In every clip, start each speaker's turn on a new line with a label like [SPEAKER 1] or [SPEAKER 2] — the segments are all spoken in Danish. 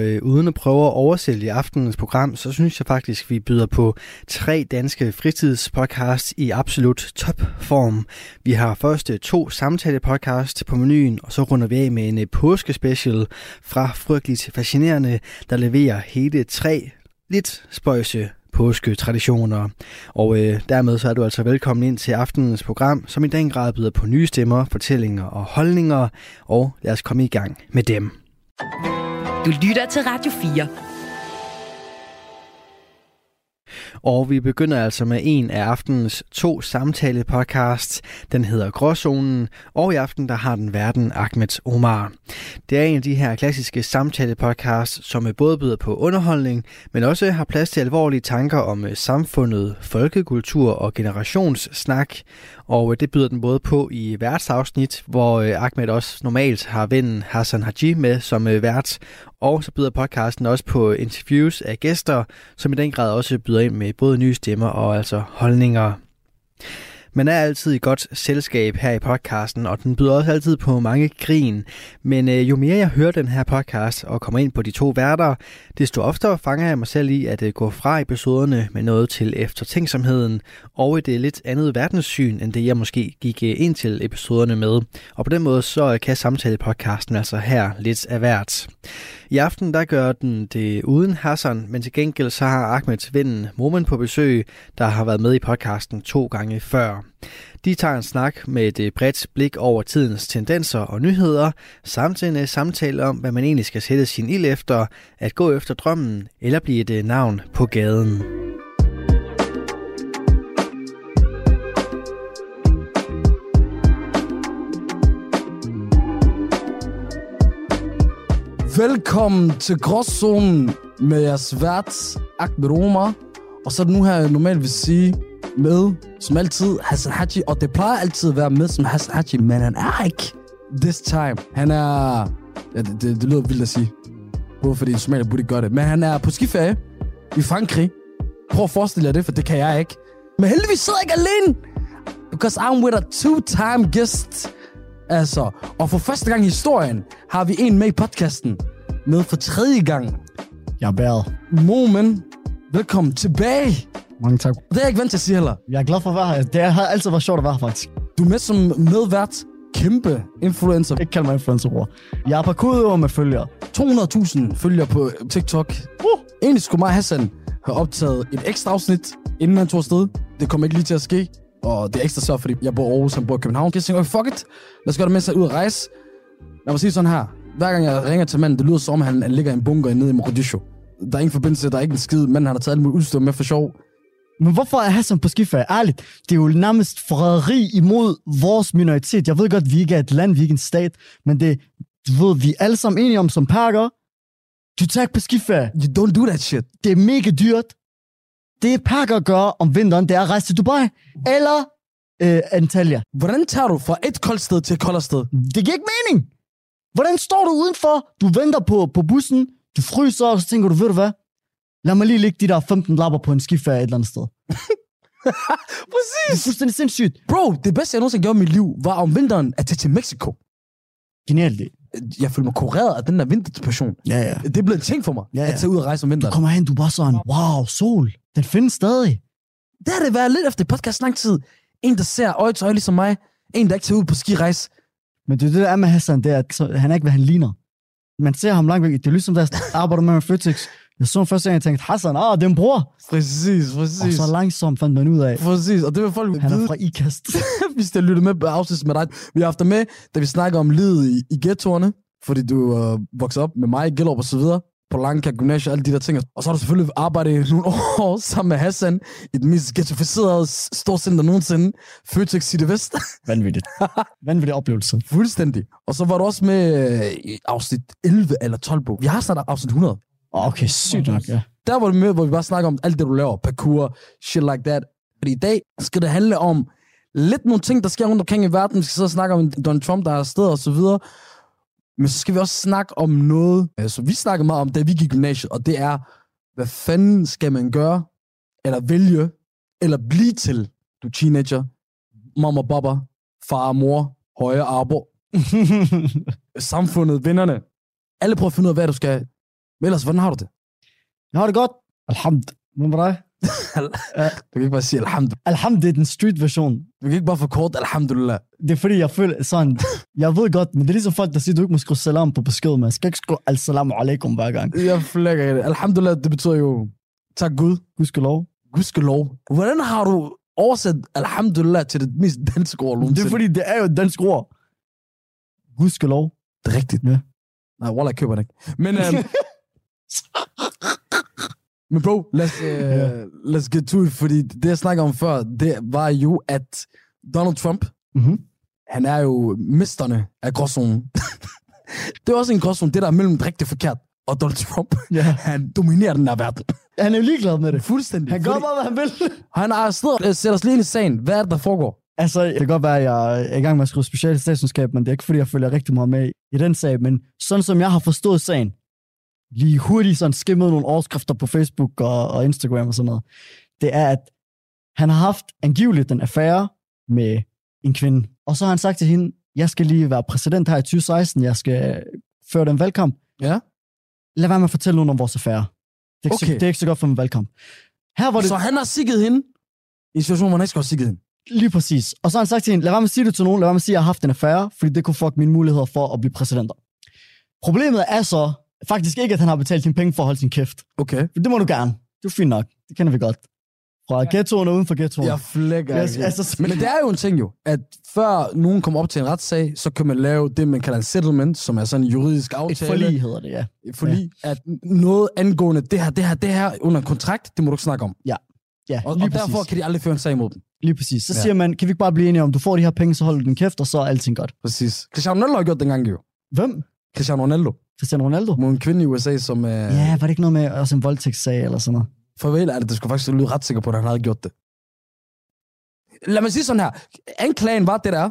[SPEAKER 1] Og øh, uden at prøve at oversælge aftenens program, så synes jeg faktisk, vi byder på tre danske fritidspodcasts i absolut topform. Vi har først øh, to samtalepodcast på menuen, og så runder vi af med en øh, påskespecial fra Frygteligt Fascinerende, der leverer hele tre lidt spøjse påsketraditioner. Og øh, dermed så er du altså velkommen ind til aftenens program, som i den grad byder på nye stemmer, fortællinger og holdninger. Og lad os komme i gang med dem.
[SPEAKER 2] Du lytter til Radio 4.
[SPEAKER 1] Og vi begynder altså med en af aftenens to samtale-podcasts. Den hedder Gråzonen, og i aften der har den verden Ahmed Omar. Det er en af de her klassiske samtale-podcasts, som både byder på underholdning, men også har plads til alvorlige tanker om øh, samfundet, folkekultur og generationssnak. Og øh, det byder den både på i værtsafsnit, hvor øh, Ahmed også normalt har vennen Hassan Haji med som vært, og så byder podcasten også på interviews af gæster, som i den grad også byder ind med både nye stemmer og altså holdninger. Man er altid i godt selskab her i podcasten, og den byder også altid på mange grin. Men øh, jo mere jeg hører den her podcast og kommer ind på de to værter, desto oftere fanger jeg mig selv i at øh, gå fra episoderne med noget til eftertænksomheden og et øh, lidt andet verdenssyn, end det jeg måske gik øh, ind til episoderne med. Og på den måde så øh, kan samtale-podcasten altså her lidt af hvert. I aften der gør den det uden Hassan, men til gengæld så har Ahmed ven Momen på besøg, der har været med i podcasten to gange før. De tager en snak med et øh, bredt blik over tidens tendenser og nyheder, samt en øh, samtale om, hvad man egentlig skal sætte sin ild efter, at gå efter drømmen eller blive et øh, navn på gaden.
[SPEAKER 3] Velkommen til Gråzonen med jeres vært, Ahmed Omar. Og så er det nu her, jeg normalt vil sige med, som altid, Hassan Haji. Og det plejer altid at være med som Hassan Haji, men han er ikke this time. Han er... Ja, det, det, det lyder vildt at sige. Både fordi Somalia burde gøre det. Men han er på skiferie i Frankrig. Prøv at forestille jer det, for det kan jeg ikke. Men heldigvis sidder jeg ikke alene. Because I'm with a two-time guest. Altså, og for første gang i historien har vi en med i podcasten. Med for tredje gang.
[SPEAKER 4] Jeg er bæret.
[SPEAKER 3] Moment, velkommen tilbage.
[SPEAKER 4] Mange tak.
[SPEAKER 3] Det er jeg ikke vant til at sige heller.
[SPEAKER 4] Jeg er glad for at være her. Det har altid været sjovt at være her, faktisk.
[SPEAKER 3] Du er med som medvært. Kæmpe influencer.
[SPEAKER 4] Ikke kald mig influencer, bror. Jeg er parkourøver med følgere.
[SPEAKER 3] 200.000 følgere på TikTok. Uh. Egentlig skulle mig Hassan have optaget et ekstra afsnit, inden han tog afsted. Det kommer ikke lige til at ske. Og det er ekstra så, fordi jeg bor i Aarhus, han bor i København. Jeg tænker, okay, fuck it. Lad os gøre det, mens jeg er ude at rejse. Lad mig sige sådan her. Hver gang jeg ringer til manden, det lyder som om, han, han ligger i en bunker nede i Mogadishu. Der er ingen forbindelse, der er ikke en skid. Manden han har taget alt muligt udstyr med for sjov.
[SPEAKER 4] Men hvorfor er Hassan på skiferie? Ærligt, det er jo nærmest forræderi imod vores minoritet. Jeg ved godt, vi ikke er et land, vi er ikke en stat, men det du ved, vi er alle sammen enige om som perker. Du tager ikke på skiferie.
[SPEAKER 3] You don't do that shit.
[SPEAKER 4] Det er mega dyrt. Det perker gør om vinteren, det er at rejse til Dubai. Eller øh, Antalya.
[SPEAKER 3] Hvordan tager du fra et koldt sted til et koldere sted?
[SPEAKER 4] Det giver ikke mening. Hvordan står du udenfor? Du venter på, på bussen, du fryser, og så tænker du, ved du hvad? Lad mig lige lægge de der 15 lapper på en skiferie et eller andet sted.
[SPEAKER 3] Præcis.
[SPEAKER 4] Det er fuldstændig sindssygt.
[SPEAKER 3] Bro, det bedste, jeg nogensinde gjorde i mit liv, var om vinteren at tage til Mexico.
[SPEAKER 4] Genialt det.
[SPEAKER 3] Jeg følte mig kureret af den der vinterdepression.
[SPEAKER 4] Ja, ja.
[SPEAKER 3] Det er blevet en ting for mig,
[SPEAKER 4] Ja, ja.
[SPEAKER 3] at tage ud og rejse om
[SPEAKER 4] Du
[SPEAKER 3] vinteren.
[SPEAKER 4] kommer hen, du er bare sådan, wow, sol. Den findes stadig.
[SPEAKER 3] Det har det været lidt efter podcast lang tid. En, der ser øje til øje ligesom mig. En, der ikke tager ud på skirejse.
[SPEAKER 4] Men det er det, der er med Hassan, det er, at han er ikke, hvad han ligner. Man ser ham langt væk. Det er ligesom, jeg arbejder med med Føtex. Jeg så første gang, jeg tænkte, Hassan, ah, det er en bror.
[SPEAKER 3] Præcis,
[SPEAKER 4] Og
[SPEAKER 3] præcis.
[SPEAKER 4] så langsomt fandt man ud af,
[SPEAKER 3] Præcis, og det vil folk
[SPEAKER 4] han er
[SPEAKER 3] vide,
[SPEAKER 4] fra IKAST.
[SPEAKER 3] hvis de lytter med på afsnit med dig. Vi har haft dig med, da vi snakker om livet i, i ghettoerne, fordi du uh, vokset op med mig i Gellerup og så videre, på Lanka Gymnasium, alle de der ting. Og så har du selvfølgelig arbejdet i nogle år sammen med Hassan i den mest ghettoificerede storcenter nogensinde, Føtex City Vest.
[SPEAKER 4] Vanvittigt. Vanvittig oplevelse.
[SPEAKER 3] Fuldstændig. Og så var du også med øh, i afsnit 11 eller 12 på. Vi har snart afsnit 100.
[SPEAKER 4] Okay, sygt nok, ja.
[SPEAKER 3] Der var du med, hvor vi bare snakker om alt det, du laver. Parkour, shit like that. Fordi i dag skal det handle om lidt nogle ting, der sker rundt omkring i verden. Vi skal sidde og snakke om Donald Trump, der er afsted og så videre. Men så skal vi også snakke om noget, altså vi snakker meget om, da vi gik i gymnasiet, og det er, hvad fanden skal man gøre, eller vælge, eller blive til, du er teenager, mamma, baba, far, mor, højre arbo, samfundet, vennerne. Alle prøver at finde ud af, hvad du skal. Men ellers, hvordan har du det?
[SPEAKER 4] Jeg har det godt. Alhamd. Hvad med dig?
[SPEAKER 3] Du kan ikke bare sige alhamdulillah.
[SPEAKER 4] Alhamd, det er den street version.
[SPEAKER 3] Du kan ikke bare forkorte alhamdulillah.
[SPEAKER 4] Det er fordi, jeg føler sådan, jeg ved godt, men det er ligesom folk, der siger, du ikke må skrive salam på besked, man skal ikke skrive al-salamu alaikum hver gang.
[SPEAKER 3] Jeg flækker det. Alhamdulillah, det betyder jo, tak Gud.
[SPEAKER 4] Gudskelov.
[SPEAKER 3] Gudskelov. Hvordan har du oversat alhamdulillah til det mest danske ord
[SPEAKER 4] Det er fordi, det er jo et dansk ord. Gudskelov.
[SPEAKER 3] Det er rigtigt.
[SPEAKER 4] Ja.
[SPEAKER 3] Nej, Wallah, jeg køber det ikke. Men, øhm, men bro, let's, uh, let's get to it, fordi det, jeg snakker om før, det var jo, at Donald Trump,
[SPEAKER 4] Mhm.
[SPEAKER 3] han er jo mesterne af gråzonen. det er også en gråzone, det der er mellem rigtig forkert og Donald Trump.
[SPEAKER 4] Ja.
[SPEAKER 3] Han dominerer den her verden.
[SPEAKER 4] Han er jo ligeglad med det.
[SPEAKER 3] Fuldstændig.
[SPEAKER 4] Han gør bare, hvad han vil.
[SPEAKER 3] Han er afsted. Sæt os lige ind i sagen. Hvad er det, der foregår?
[SPEAKER 4] Altså, det kan godt være, at jeg er i gang med at skrive specielt statskundskab, men det er ikke, fordi jeg følger rigtig meget med i den sag. Men sådan som jeg har forstået sagen, lige hurtigt sådan skimmet nogle overskrifter på Facebook og, og Instagram og sådan noget, det er, at han har haft angiveligt en affære med en kvinde. Og så har han sagt til hende, jeg skal lige være præsident her i 2016, jeg skal føre den valgkamp.
[SPEAKER 3] Ja.
[SPEAKER 4] Lad være med at fortælle nogen om vores affære. Det er ikke, okay. Så, det er ikke så godt for en valgkamp. Her var det
[SPEAKER 3] Så han har sigget hende i en situation, hvor han ikke skal have sigget hende.
[SPEAKER 4] Lige præcis. Og så har han sagt til hende, lad være med at sige det til nogen, lad være med at sige, at jeg har haft en affære, fordi det kunne fuck mine muligheder for at blive præsidenter. Problemet er så faktisk ikke, at han har betalt sine penge for at holde sin kæft.
[SPEAKER 3] Okay.
[SPEAKER 4] For det må du gerne. Det er fint nok. Det kender vi godt. Fra ghettoen og uden for ghettoen.
[SPEAKER 3] Jeg flækker. Ikke.
[SPEAKER 4] altså,
[SPEAKER 3] Men det er jo en ting jo, at før nogen kommer op til en retssag, så kan man lave det, man kalder en settlement, som er sådan en juridisk
[SPEAKER 4] Et
[SPEAKER 3] aftale.
[SPEAKER 4] forlig hedder det, ja.
[SPEAKER 3] Et forlig. At noget angående det her, det her, det her under kontrakt, det må du ikke snakke om.
[SPEAKER 4] Ja,
[SPEAKER 3] Og,
[SPEAKER 4] lige
[SPEAKER 3] og
[SPEAKER 4] præcis.
[SPEAKER 3] derfor kan de aldrig føre en sag imod dem.
[SPEAKER 4] Lige præcis. Så
[SPEAKER 3] Ja.
[SPEAKER 4] siger man, kan vi ikke bare blive enige om, du får de her penge, så holder du din kæft, og så er alting godt.
[SPEAKER 3] Præcis. Cristiano Ronaldo har gjort dengang jo.
[SPEAKER 4] Hvem?
[SPEAKER 3] Cristiano Ronaldo.
[SPEAKER 4] Cristiano Ronaldo?
[SPEAKER 3] Mod en kvinde i USA, som... Øh,
[SPEAKER 4] Ja, var det ikke noget med også en voldtægtssag eller sådan noget?
[SPEAKER 3] Farvel er det, det skulle faktisk lyde ret sikker på, at han havde gjort det. Lad mig sige sådan her. Anklagen var det der,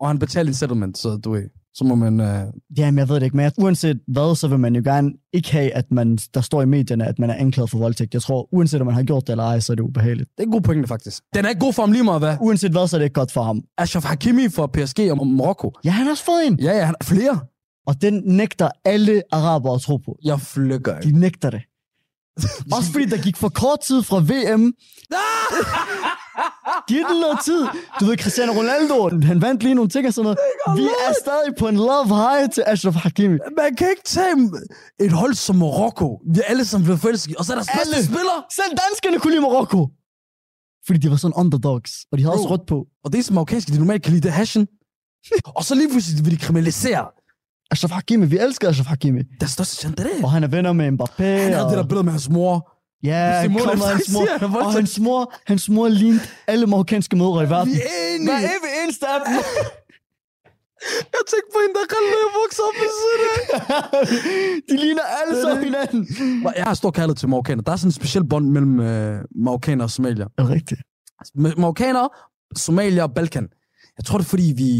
[SPEAKER 3] og han betalte en settlement, så du ved, så må man... Øh,
[SPEAKER 4] Jamen, jeg ved det ikke, men uanset hvad, så vil man jo gerne ikke have, at man, der står i medierne, at man er anklaget for voldtægt. Jeg tror, uanset om man har gjort det eller ej, så er det ubehageligt.
[SPEAKER 3] det er en god pointe, faktisk. Den er ikke god for ham lige meget, hvad?
[SPEAKER 4] Uanset hvad, så er det ikke godt for ham.
[SPEAKER 3] Ashraf Hakimi for PSG og Marokko.
[SPEAKER 4] Ja, han har også fået en.
[SPEAKER 3] Ja, ja, han har flere.
[SPEAKER 4] Og den nægter alle arabere at tro på.
[SPEAKER 3] Jeg flykker
[SPEAKER 4] De nægter det. Også fordi der gik for kort tid fra VM. Giv den noget tid. Du ved, Cristiano Ronaldo, han vandt lige nogle ting og sådan noget. Vi er stadig på en love high til Ashraf Hakimi.
[SPEAKER 3] Man kan ikke tage et hold som Marokko. Vi er alle sammen blevet forelsket. Og så er der
[SPEAKER 4] Alle.
[SPEAKER 3] spiller.
[SPEAKER 4] Selv danskerne kunne lide Marokko. Fordi de var sådan underdogs, og de havde også
[SPEAKER 3] Bro.
[SPEAKER 4] rødt på.
[SPEAKER 3] Og det er som marokkanske, de normalt kan lide det er hashen. og så lige pludselig vil de kriminalisere.
[SPEAKER 4] Ashraf Hakimi, vi elsker Ashraf Hakimi.
[SPEAKER 3] Der det er det.
[SPEAKER 4] Og han er venner med Mbappé.
[SPEAKER 3] Han havde
[SPEAKER 4] og...
[SPEAKER 3] det der billede med hans mor.
[SPEAKER 4] Ja, han
[SPEAKER 3] Simone
[SPEAKER 4] kom med hans mor.
[SPEAKER 3] han
[SPEAKER 4] Og hans mor, hans mor lignede alle marokkanske mødre i verden.
[SPEAKER 3] Vi er enige.
[SPEAKER 4] Hver evig eneste af dem.
[SPEAKER 3] Jeg tænkte på en, der kan løbe vokse op ved siden af.
[SPEAKER 4] De ligner alle
[SPEAKER 3] det.
[SPEAKER 4] hinanden.
[SPEAKER 3] Jeg har stor kærlighed til marokkaner. Der er sådan en speciel bånd mellem øh, marokkaner og somalier.
[SPEAKER 4] Er rigtigt?
[SPEAKER 3] Marokkaner, somalier og Balkan. Jeg tror, det er fordi, vi,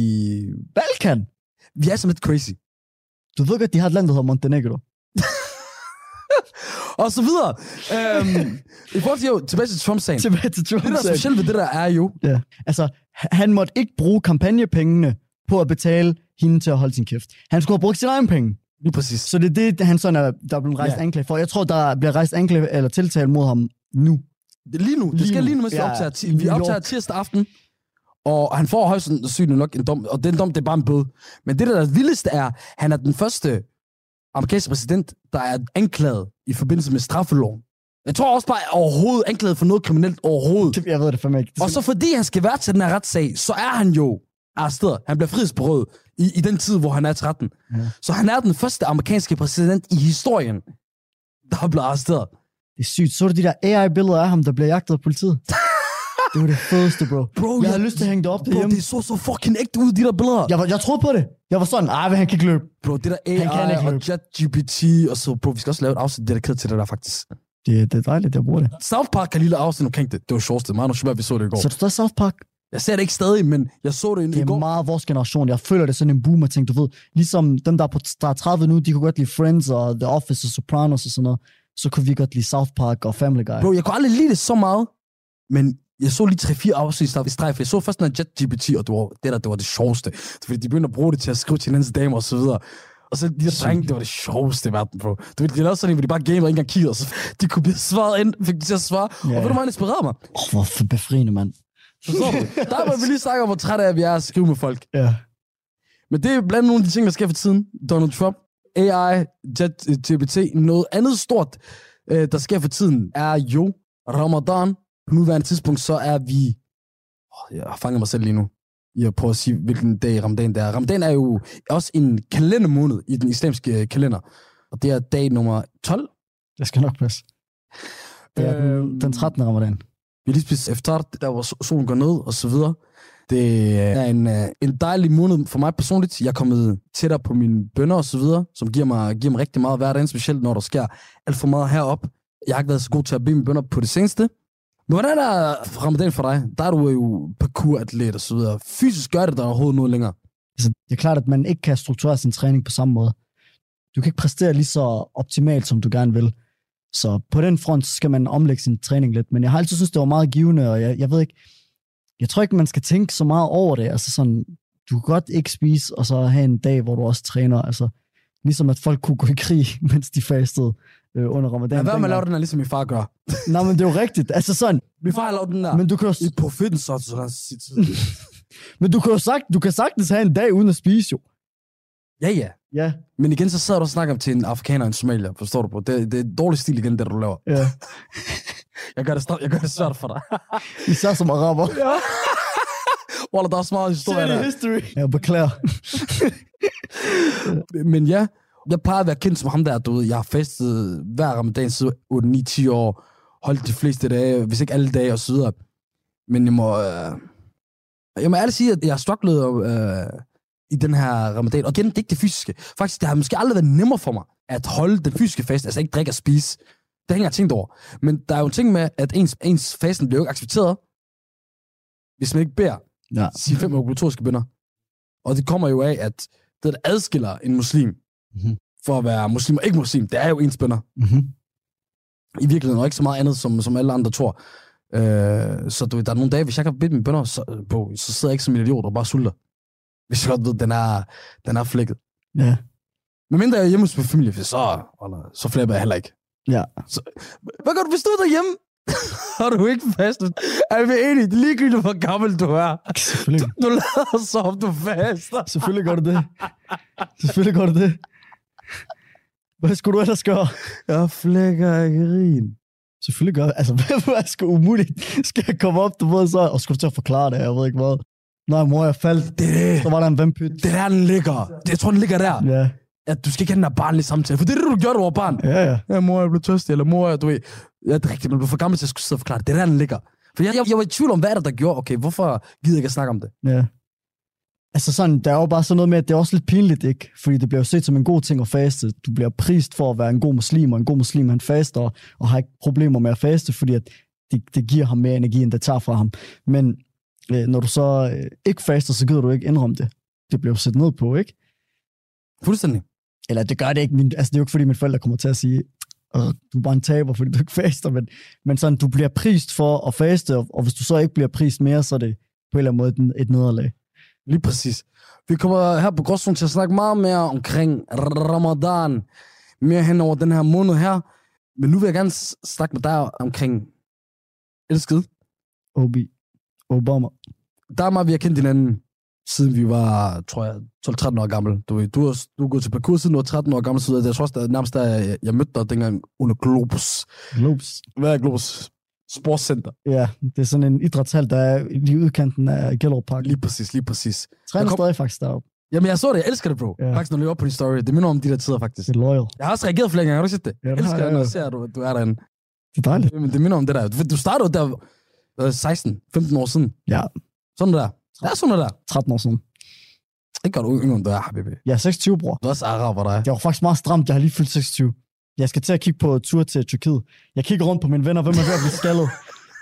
[SPEAKER 4] Balkan.
[SPEAKER 3] vi er sådan lidt crazy.
[SPEAKER 4] Du ved godt, de har et land, der hedder Montenegro.
[SPEAKER 3] Og så videre. Øhm, I forhold til, jo, tilbage til Trump-sagen.
[SPEAKER 4] Tilbage til Trump.
[SPEAKER 3] Det, der er specielt ved det der, er jo,
[SPEAKER 4] Ja. Altså, han måtte ikke bruge kampagnepengene på at betale hende til at holde sin kæft. Han skulle have brugt sine egne penge.
[SPEAKER 3] lige præcis.
[SPEAKER 4] Så det er det, han sådan er, der er blevet rejst
[SPEAKER 3] Ja.
[SPEAKER 4] anklage for. Jeg tror, der bliver rejst anklage eller tiltale mod ham nu.
[SPEAKER 3] Det lige nu. Det
[SPEAKER 4] Lige
[SPEAKER 3] skal
[SPEAKER 4] nu.
[SPEAKER 3] lige nu, mens vi
[SPEAKER 4] Ja,
[SPEAKER 3] optager. vi
[SPEAKER 4] New York.
[SPEAKER 3] optager tirsdag aften. Og han får højst sandsynligt nok en dom. Og den dom, det er bare en bøde. Men det, der er det vildeste er, han er den første amerikanske præsident, der er anklaget i forbindelse med straffeloven. Jeg tror også bare overhovedet anklaget for noget kriminelt overhovedet.
[SPEAKER 4] Det- Jeg ved det fandme ikke.
[SPEAKER 3] Og så fordi han skal være til den her retssag, så er han jo arresteret. Han bliver frihedsberøvet i, i den tid, hvor han er 13.
[SPEAKER 4] Ja.
[SPEAKER 3] Så han er den første amerikanske præsident i historien, der er blevet arresteret.
[SPEAKER 4] Det er sygt. Så du de der AI-billeder af ham, der bliver jagtet af politiet? det var det fedeste, bro.
[SPEAKER 3] Bro,
[SPEAKER 4] jeg har lyst til at hænge det op
[SPEAKER 3] Bro,
[SPEAKER 4] derhjemme.
[SPEAKER 3] det så så fucking ægte ud, de der billeder.
[SPEAKER 4] Jeg, var, jeg troede på det. Jeg var sådan, men han kan ikke løbe.
[SPEAKER 3] Bro, det der AI
[SPEAKER 4] Han kan ikke
[SPEAKER 3] og. ChatGPT, og så, bro, vi skal også lave et afsnit dedikeret til det der, faktisk.
[SPEAKER 4] Det, det er dejligt, jeg bruger det.
[SPEAKER 3] South Park kan lille afsnit omkring det. Det var sjovt. Mig og Shabab, vi så det i går.
[SPEAKER 4] Så du står i South Park?
[SPEAKER 3] Jeg ser det ikke stadig, men jeg så det
[SPEAKER 4] Det
[SPEAKER 3] i
[SPEAKER 4] er
[SPEAKER 3] går.
[SPEAKER 4] meget vores generation. Jeg føler det er sådan en boomer ting, du ved. Ligesom dem, der er på der er 30 nu, de kunne godt lide Friends og The Office og Sopranos og sådan noget. Så kunne vi godt lide South Park og Family Guy.
[SPEAKER 3] Bro, jeg kunne aldrig lide det så meget, men jeg så lige 3-4 afsnit i streg, for jeg så først noget ChatGPT, og det var det, der det var det sjoveste. Fordi de begyndte at bruge det til at skrive til hinandens damer og så videre. Og så de der drenge, det var det sjoveste i verden, bro. Du ved, de lavede sådan en, hvor de bare gamede og ikke engang kiggede, og så de kunne blive svaret ind, fik de til at svare.
[SPEAKER 4] Ja.
[SPEAKER 3] Og ved du, hvor han inspirerede mig?
[SPEAKER 4] Åh, oh, hvor befriende, mand.
[SPEAKER 3] Forstår du? Der må vi lige snakke om, hvor træt af, vi er at skrive med folk.
[SPEAKER 4] Ja.
[SPEAKER 3] Men det er blandt nogle af de ting, der sker for tiden. Donald Trump, AI, ChatGPT. Noget andet stort, øh, der sker for tiden, er jo Ramadan. På nuværende tidspunkt, så er vi... Oh, jeg har fanget mig selv lige nu. Jeg prøver at sige, hvilken dag Ramadan det er. Ramadan er jo også en kalendermåned i den islamiske øh, kalender. Og det er dag nummer 12.
[SPEAKER 4] Det skal nok passe. Det er den,
[SPEAKER 3] Øhm.
[SPEAKER 4] den 13. ramadan.
[SPEAKER 3] Vi lige spist efter, der hvor so- solen går ned, og så videre. Det er en, øh, en dejlig måned for mig personligt. Jeg er kommet tættere på mine bønder og så videre, som giver mig, giver mig rigtig meget hver dag, specielt når der sker alt for meget herop. Jeg har ikke været så god til at bede mine bønder på det seneste. Men hvordan er ramadan for dig? Der er du jo parkouratlet og så videre. Fysisk gør det der overhovedet noget længere.
[SPEAKER 4] Altså, det er klart, at man ikke kan strukturere sin træning på samme måde. Du kan ikke præstere lige så optimalt, som du gerne vil. Så på den front, så skal man omlægge sin træning lidt. Men jeg har altid synes det var meget givende, og jeg, jeg ved ikke, jeg tror ikke, man skal tænke så meget over det. Altså sådan, du kan godt ikke spise, og så have en dag, hvor du også træner. Altså, ligesom at folk kunne gå i krig, mens de fastede øh, under ramadan.
[SPEAKER 3] Ja, hvad med at lave den her, ligesom min far gør?
[SPEAKER 4] Nej, men det er jo rigtigt. Altså sådan,
[SPEAKER 3] Min far lavet den der.
[SPEAKER 4] men du kan jo,
[SPEAKER 3] I profeten så,
[SPEAKER 4] men du kan jo sagt, du kan sagtens have en dag uden at spise jo.
[SPEAKER 3] ja, ja.
[SPEAKER 4] Ja,
[SPEAKER 3] Men igen, så sidder du og snakker til en afrikaner og en somalier, forstår du på? Det, det er dårlig stil igen, det du laver.
[SPEAKER 4] ja.
[SPEAKER 3] Jeg gør det, jeg gør det svært for dig.
[SPEAKER 4] Især som araber.
[SPEAKER 3] Wallah, der er så meget historie der.
[SPEAKER 4] history. Jeg beklager.
[SPEAKER 3] Men ja, jeg plejer at være kendt som ham der, du ved. Jeg har festet hver ramadan siden 8-9-10 år. Holdt de fleste dage, hvis ikke alle dage og så videre. Men jeg må... Øh, jeg må ærligt sige, at jeg har strugglet øh, i den her ramadan. Og igen, det er ikke det fysiske. Faktisk, det har måske aldrig været nemmere for mig at holde den fysiske fast. Altså ikke drikke og spise. Det har jeg tænkt over. Men der er jo en ting med, at ens, ens fasten bliver jo ikke accepteret, hvis man ikke beder
[SPEAKER 4] Ja.
[SPEAKER 3] sine fem obligatoriske bønder. Og det kommer jo af, at det, der adskiller en muslim
[SPEAKER 4] Mhm.
[SPEAKER 3] for at være muslim og ikke muslim, det er jo ens bønder.
[SPEAKER 4] Mm-hmm.
[SPEAKER 3] I virkeligheden, og ikke så meget andet, som, som alle andre tror. Øh, så du, der er nogle dage, hvis jeg kan bede mine bønder, så, på, så sidder jeg ikke som en idiot og bare sulter. Hvis jeg godt ved, den er, den er flækket.
[SPEAKER 4] Ja.
[SPEAKER 3] Men mindre jeg er hjemme hos min familie, så, eller, så flipper jeg heller ikke.
[SPEAKER 4] Ja.
[SPEAKER 3] Så, hvad gør du, hvis du er derhjemme? Har du ikke fastet? Er vi enige? Det er ligegyldigt, hvor gammel du er.
[SPEAKER 4] Selvfølgelig.
[SPEAKER 3] Du lader så, om du faster.
[SPEAKER 4] Selvfølgelig gør du det. Selvfølgelig gør du det. Hvad skulle du ellers gøre?
[SPEAKER 3] Jeg flækker ikke rin.
[SPEAKER 4] Selvfølgelig gør Altså, hvad, sgu umuligt? Skal jeg komme op, du ved så, og skulle du til at forklare det, jeg ved ikke hvad. Nej, mor, jeg faldt.
[SPEAKER 3] Det det.
[SPEAKER 4] Så var der en vampyt.
[SPEAKER 3] Det er der, den ligger. Det, jeg tror, den ligger der.
[SPEAKER 4] Ja,
[SPEAKER 3] At du skal ikke have den der barnlige samtale. For det er det, du gjorde, du var barn.
[SPEAKER 4] ja, ja.
[SPEAKER 3] Ja, mor, jeg blev tørstig. Eller mor, jeg, du ved. Ja, det er rigtigt, du er for gammel til at skulle sidde og forklare det. Det er der, den ligger. For jeg, jeg, jeg var i tvivl om, hvad er det, der gjorde. Okay, hvorfor gider jeg ikke at snakke om det?
[SPEAKER 4] Ja. Altså sådan, der er jo bare sådan noget med, at det er også lidt pinligt, ikke? Fordi det bliver jo set som en god ting at faste. Du bliver prist for at være en god muslim, og en god muslim, han faster, og, har ikke problemer med at faste, fordi at det, det giver ham mere energi, end det tager fra ham. Men øh, når du så øh, ikke faster, så gider du ikke indrømme det. Det bliver jo set ned på, ikke?
[SPEAKER 3] Fuldstændig.
[SPEAKER 4] Eller det gør det ikke. Min, altså, det er jo ikke, fordi mine forældre kommer til at sige, "Åh, du er bare en taber, fordi du ikke faster, men, men sådan, du bliver prist for at faste, og, og hvis du så ikke bliver prist mere, så er det på en eller anden måde et, et nederlag.
[SPEAKER 3] Lige præcis. Vi kommer her på Gråzonen til at snakke meget mere omkring Ramadan. Mere hen over den her måned her. Men nu vil jeg gerne snakke med dig omkring elsket.
[SPEAKER 4] Obi. Obama.
[SPEAKER 3] Der er meget, vi har kendt hinanden, siden vi var, tror jeg, 12-13 år gammel. Du, ved, du, har, du har gået til parkour siden du var 13 år gammel, så jeg tror også, at nærmest da jeg, jeg mødte dig dengang under Globus.
[SPEAKER 4] Globes.
[SPEAKER 3] Hvad er Globus? Sportscenter.
[SPEAKER 4] Ja, det er sådan en idrætshal, der er lige udkanten af Gellerup Park.
[SPEAKER 3] Lige præcis, lige præcis.
[SPEAKER 4] Træner
[SPEAKER 3] Jeg kom-
[SPEAKER 4] stadig faktisk deroppe.
[SPEAKER 3] Jamen, jeg så det. Jeg elsker det, bro.
[SPEAKER 4] Ja.
[SPEAKER 3] Faktisk, når du løber op på din story. Det minder om de der tider, faktisk.
[SPEAKER 4] Det er loyal.
[SPEAKER 3] Jeg har også reageret flere gange. Har du set det?
[SPEAKER 4] Ja,
[SPEAKER 3] jeg
[SPEAKER 4] det har
[SPEAKER 3] elsker
[SPEAKER 4] jeg
[SPEAKER 3] det, når jeg ser, at du, du er derinde.
[SPEAKER 4] Det er dejligt.
[SPEAKER 3] Men det minder om det der. Du, startede der øh, 16-15 år siden.
[SPEAKER 4] Ja,
[SPEAKER 3] Sådan der. Det er sådan der.
[SPEAKER 4] 13 år siden.
[SPEAKER 3] Ikke godt yngre, end du er, habibi.
[SPEAKER 4] Jeg er 26, bror.
[SPEAKER 3] Du er også araber, dig.
[SPEAKER 4] Det var faktisk meget stramt. Jeg har lige fyldt 26. Jeg skal til at kigge på tur til Tyrkiet. Jeg kigger rundt på mine venner. Hvem er ved at blive skaldet?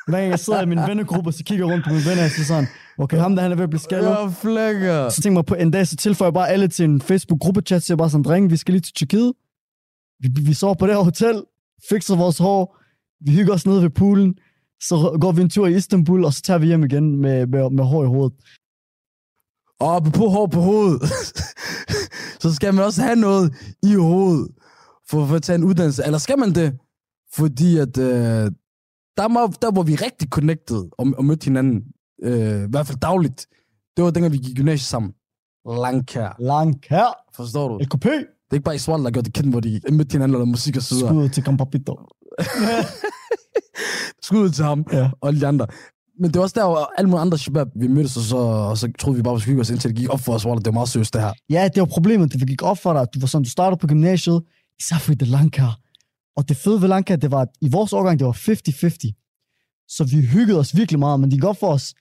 [SPEAKER 4] Hver gang jeg sidder i min vennegruppe, så kigger jeg rundt på mine venner, og så sådan, okay, ham der, han er ved at blive skaldet.
[SPEAKER 3] Jeg flækker.
[SPEAKER 4] Så tænker jeg på en dag, så tilføjer jeg bare alle til en Facebook-gruppechat, så jeg bare sådan, drenge, vi skal lige til Tyrkiet. Vi, vi sover på det her hotel, fikser vores hår, vi hygger os nede ved poolen, så går vi en tur i Istanbul, og så tager vi hjem igen med, med, med hår i hovedet.
[SPEAKER 3] Og på hår på hovedet, så skal man også have noget i hovedet, for, for at tage en uddannelse. Eller skal man det? Fordi at, øh, der, må, der var vi rigtig connected og, og mødte hinanden, øh, i hvert fald dagligt. Det var dengang, vi gik i gymnasiet sammen. Langkær.
[SPEAKER 4] Lang her,
[SPEAKER 3] Forstår du?
[SPEAKER 4] LKP,
[SPEAKER 3] Det er ikke bare i Sval, der gjorde det kendt, hvor de mødte hinanden og lavede musik og så videre.
[SPEAKER 4] skud til Campapito.
[SPEAKER 3] Skud til ham
[SPEAKER 4] Ja.
[SPEAKER 3] og alle de andre. Men det var også der, hvor alle mulige andre shabab, vi mødtes, og så, og så troede vi bare, at vi skulle hygge os, indtil det gik op for os, hvor det var meget seriøst, det her.
[SPEAKER 4] Ja, det var problemet, det gik op for dig. Du var sådan, du startede på gymnasiet, især er langkær. Og det fede ved langkær, det var, at i vores årgang, det var 50-50. Så vi hyggede os virkelig meget, men det op for os,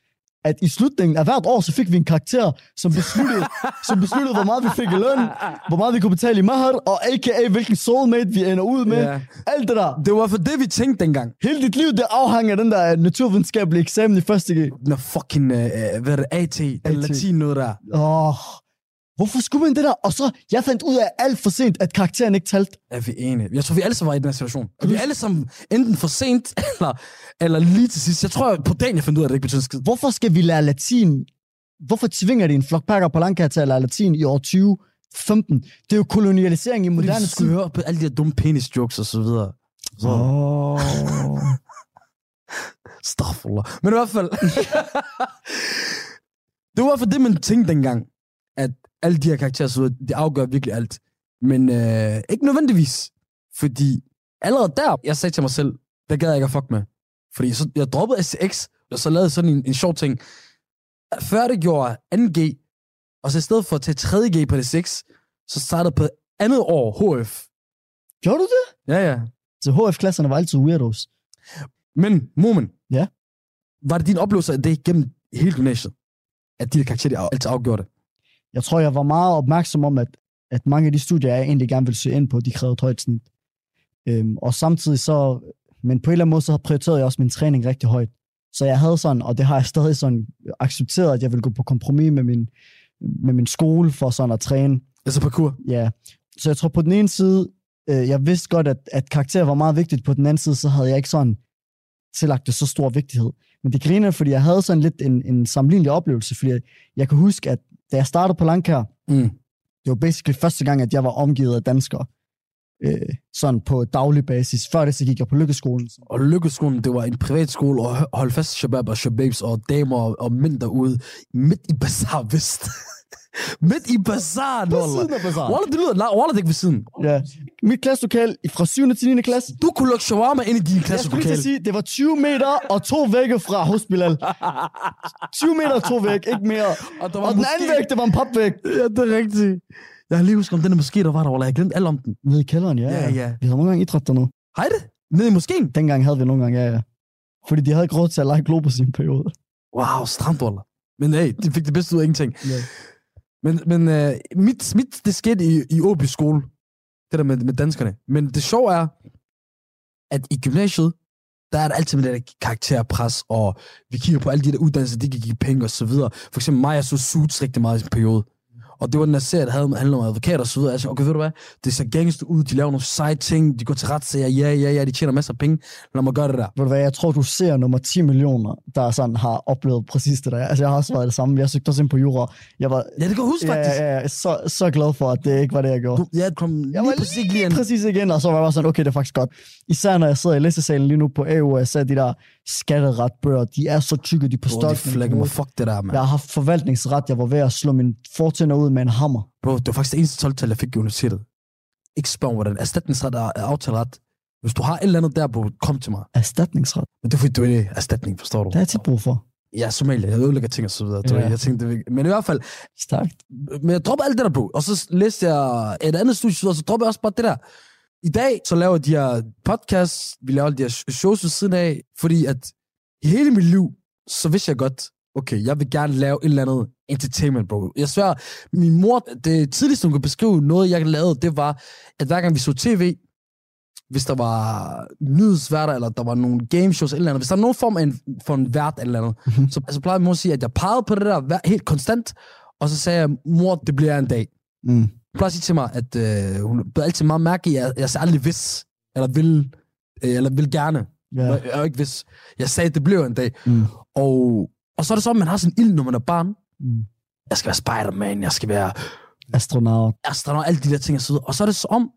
[SPEAKER 4] at i slutningen af hvert år, så fik vi en karakter, som besluttede, som besluttede hvor meget vi fik i løn, hvor meget vi kunne betale i mahar, og a.k.a. hvilken soulmate vi ender ud med.
[SPEAKER 3] Ja.
[SPEAKER 4] Alt det der.
[SPEAKER 3] Det var for det, vi tænkte dengang.
[SPEAKER 4] Hele dit liv, det afhang af den der naturvidenskabelige eksamen i første G.
[SPEAKER 3] Den fucking, øh, øh, hvad er det, AT, den latin noget der.
[SPEAKER 4] Åh, hvorfor skulle man det der? Og så, jeg fandt ud af alt for sent, at karakteren ikke talte.
[SPEAKER 3] Er vi enige? Jeg tror, vi alle sammen var i den her situation. Og vi er alle sammen enten for sent, eller, eller lige til sidst. Jeg tror, på dagen, jeg fandt ud af, at det ikke betyder skid.
[SPEAKER 4] Hvorfor skal vi lære latin? Hvorfor tvinger de en flok pakker på Lanka til at lære latin i år 2015? Det er jo kolonialisering i moderne tid.
[SPEAKER 3] skulle høre på alle de her dumme penis jokes og så videre. Så,
[SPEAKER 4] Åh.
[SPEAKER 3] Staffel. Men i hvert fald... det var for det, man tænkte dengang. Alle de her karakterer, så det afgør virkelig alt. Men øh, ikke nødvendigvis. Fordi allerede der, jeg sagde til mig selv, der gad jeg ikke at fuck med. Fordi så, jeg droppede STX, og så lavede sådan en, en sjov ting. Før det gjorde 2G, og så i stedet for at tage 3G på det 6, så startede på andet år HF.
[SPEAKER 4] Gjorde du det?
[SPEAKER 3] Ja, ja.
[SPEAKER 4] Så HF-klasserne var altid weirdos.
[SPEAKER 3] Men, Momen.
[SPEAKER 4] Ja?
[SPEAKER 3] Var det din oplevelse af det gennem hele gymnasiet? At de her karakterer de altid afgjorde det?
[SPEAKER 4] Jeg tror, jeg var meget opmærksom om, at, at mange af de studier, jeg egentlig gerne ville søge ind på, de krævede et højt snit. Øhm, og samtidig så, men på en eller anden måde, så prioriterede jeg også min træning rigtig højt. Så jeg havde sådan, og det har jeg stadig sådan accepteret, at jeg ville gå på kompromis med min, med min skole for sådan at træne.
[SPEAKER 3] Altså parkour?
[SPEAKER 4] Ja. Så jeg tror på den ene side, øh, jeg vidste godt, at, at karakter var meget vigtigt. På den anden side, så havde jeg ikke sådan tillagt det så stor vigtighed. Men det griner, fordi jeg havde sådan lidt en, en sammenlignelig oplevelse, fordi jeg, jeg kan huske, at da jeg startede på Langkær,
[SPEAKER 3] Mm.
[SPEAKER 4] det var basically første gang, at jeg var omgivet af danskere. Øh, sådan på daglig basis. Før det, så gik jeg på Lykkeskolen.
[SPEAKER 3] Og Lykkeskolen, det var en privatskole, og hø- hold fast shabab og shababs og damer og, og mænd derude, midt i Bazaar Vest. midt i Bazaar,
[SPEAKER 4] På
[SPEAKER 3] Wallah.
[SPEAKER 4] siden af.
[SPEAKER 3] Wallah, det lyder la- Wallah, det er ikke ved siden.
[SPEAKER 4] Ja. Mit klasselokal fra 7. til 9. klasse.
[SPEAKER 3] Du kunne lukke shawarma ind i din
[SPEAKER 4] Jeg skulle lige til at sige, det var 20 meter og to vægge fra hos Bilal. 20 meter og to vægge, ikke mere.
[SPEAKER 3] Og der
[SPEAKER 4] Og den anden væg, det var en papvæg.
[SPEAKER 3] Ja, det er rigtigt. Jeg har lige husket om den der moské, der var der, Wallah. Jeg glemte alt om den.
[SPEAKER 4] Nede i kælderen, ja.
[SPEAKER 3] Ja, ja.
[SPEAKER 4] Vi havde nogle gange idræt dernede.
[SPEAKER 3] Hej det? Nede i moskeen?
[SPEAKER 4] Dengang havde vi nogle gange, ja, ja. Fordi de havde ikke råd til at lege Globus i en periode.
[SPEAKER 3] Wow, stramt, Wallah. Men hey, de fik det bedste ud af ingenting.
[SPEAKER 4] Ja.
[SPEAKER 3] Men, men uh, mit, mit, det skete i, i Åby skole. Det der med, med danskerne. Men det sjove er, at i gymnasiet, der er der altid med det der karakterpres, og vi kigger på alle de der uddannelser, de kan give penge og så videre. For eksempel mig, jeg så Suits rigtig meget i en periode. Og det var den der serie, der havde, handlede om advokater og så videre. Sagde, okay, ved du hvad? Det ser gangster ud, de laver nogle seje ting, de går til retssager, ja, ja, ja, de tjener masser af penge. Lad mig gøre det der.
[SPEAKER 4] Ved du hvad, jeg tror, du ser nummer 10 millioner, der sådan har oplevet præcis det der. Altså, jeg har også været det samme. Jeg søgte også ind på jura. Jeg var
[SPEAKER 3] Ja, det kan huske
[SPEAKER 4] ja,
[SPEAKER 3] faktisk.
[SPEAKER 4] ja, ja, så, så glad for, at det ikke var det, jeg gjorde.
[SPEAKER 3] Du, ja, kom lige
[SPEAKER 4] Jeg var
[SPEAKER 3] præcis lige ind.
[SPEAKER 4] præcis igen, og så var jeg bare sådan, okay, det er faktisk godt. Især når jeg sidder i læsesalen lige nu på AU, og jeg ser de der skatteretbøger, de er så tykke, de er på
[SPEAKER 3] Bro, de flækker mig. Fuck det der, mand.
[SPEAKER 4] Jeg har haft forvaltningsret, jeg var ved at slå min fortænder ud med en hammer.
[SPEAKER 3] Bro, det var faktisk det eneste 12-tal, jeg fik i universitetet. Ikke spørg hvordan. Erstatningsret er, er aftaleret. Hvis du har et eller andet der, bro, kom til mig.
[SPEAKER 4] Erstatningsret.
[SPEAKER 3] Men det er fordi, du er erstatning, forstår du?
[SPEAKER 4] Det har jeg tit brug for.
[SPEAKER 3] Ja, Somalia. Jeg ødelægger ting og så videre.
[SPEAKER 4] Ja.
[SPEAKER 3] Jeg tænkte, det er Men i hvert fald,
[SPEAKER 4] Stærkt.
[SPEAKER 3] men jeg dropper alt det der, bro. Og så læste jeg et andet studie, og så dropper jeg også bare det der. I dag, så laver jeg de her podcasts, vi laver de her shows ved siden af, fordi at i hele mit liv, så vidste jeg godt, okay, jeg vil gerne lave et eller andet entertainment, bro. Jeg svær, min mor, det tidligste, hun kunne beskrive noget, jeg lavede, det var, at hver gang vi så tv, hvis der var nyhedsværter, eller der var nogle gameshows, eller andet. Hvis der er nogen form af en, for en vært eller andet,
[SPEAKER 4] Mhm.
[SPEAKER 3] så, så plejede min mor at sige, at jeg pegede på det der helt konstant, og så sagde jeg, mor, det bliver en dag.
[SPEAKER 4] Mm.
[SPEAKER 3] Plejer at sige til mig, at øh, hun blev altid meget mærke i, at jeg sagde aldrig hvis, eller vil, øh, eller vil gerne.
[SPEAKER 4] Ja.
[SPEAKER 3] Jeg er jo ikke hvis. Jeg sagde, at det bliver en dag.
[SPEAKER 4] Mm.
[SPEAKER 3] Og, og så er det så, at man har sådan en ild, når man er barn.
[SPEAKER 4] Mm.
[SPEAKER 3] Jeg skal være Spider-Man, jeg skal være
[SPEAKER 4] Astronaut.
[SPEAKER 3] astronaut, alle de der ting og så. Og så er det så om,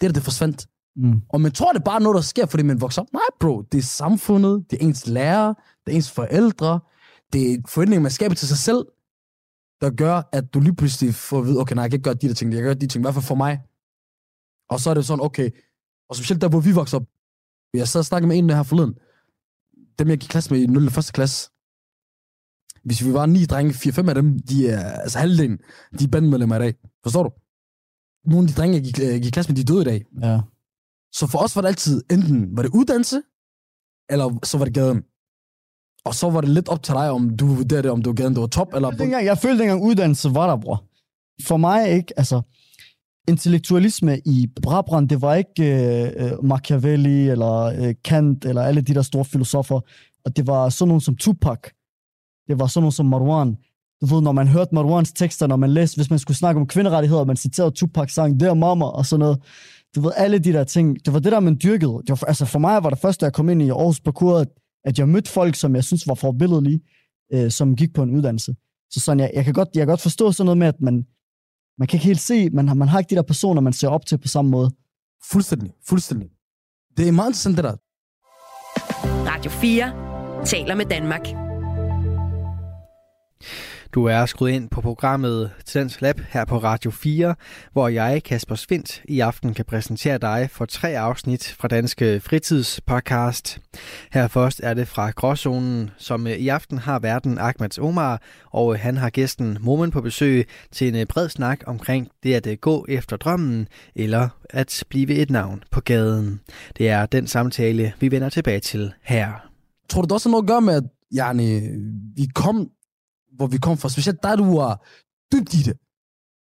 [SPEAKER 3] det der, det forsvandt.
[SPEAKER 4] Mm.
[SPEAKER 3] Og man tror, det er bare noget, der sker, fordi man vokser op. Nej, bro. Det er samfundet, det er ens lærer, det er ens forældre, det er forventninger, man skaber til sig selv, der gør, at du lige pludselig får at vide, okay, nej, jeg kan ikke gøre de der ting, jeg kan gøre de ting, i hvert fald for mig. Og så er det sådan, okay, og specielt der, hvor vi voksede op, jeg sad og snakkede med en her forleden, dem jeg gik klasse med i 0. og 1. klasse, hvis vi var ni drenge, fire, fem af dem, de er, altså halvdelen, de er bandmedlemmer i dag. Forstår du? Nogle af de drenge, jeg gik, gik klasse med, de døde i dag.
[SPEAKER 4] Ja.
[SPEAKER 3] Så for os var det altid, enten var det uddannelse, eller så var det gaden. Og så var det lidt op til dig, om du vurderede, om gaden, det var top, eller...
[SPEAKER 4] Jeg følte dengang, jeg følte dengang uddannelse var der, bror. For mig ikke, altså, intellektualisme i Brabrand, det var ikke øh, øh, Machiavelli, eller øh, Kant, eller alle de der store filosofer. Og det var sådan nogen som Tupac. Det var sådan nogen som Marwan. Du ved, når man hørte Marwans tekster, når man læste, hvis man skulle snakke om kvinderettigheder, man citerede Tupac sang, der mamma, og sådan noget. Du ved, alle de der ting. Det var det der, man dyrkede. Det var, altså for mig var det første, jeg kom ind i Aarhus Parkour, at, at jeg mødte folk, som jeg synes var forbilledelige, øh, som gik på en uddannelse. Så sådan, jeg, jeg, kan godt, jeg kan godt forstå sådan noget med, at man, man kan ikke helt se, man, har, man har ikke de der personer, man ser op til på samme måde.
[SPEAKER 3] Fuldstændig, fuldstændig. Det er meget interessant, det der.
[SPEAKER 2] Radio 4 taler med Danmark.
[SPEAKER 1] Du er skruet ind på programmet Tendens Lab her på Radio 4, hvor jeg, Kasper Svindt, i aften kan præsentere dig for tre afsnit fra Danske Fritidspodcast. Her først er det fra Gråzonen, som øh, i aften har verden Ahmed Omar, og øh, han har gæsten Momen på besøg til en øh, bred snak omkring det at gå efter drømmen, eller at blive et navn på gaden. Det er den samtale, vi vender tilbage til her.
[SPEAKER 3] Tror du, det også har noget at gøre med, at yani, vi kom, hvor vi kom fra, specielt der, du var dybt i det.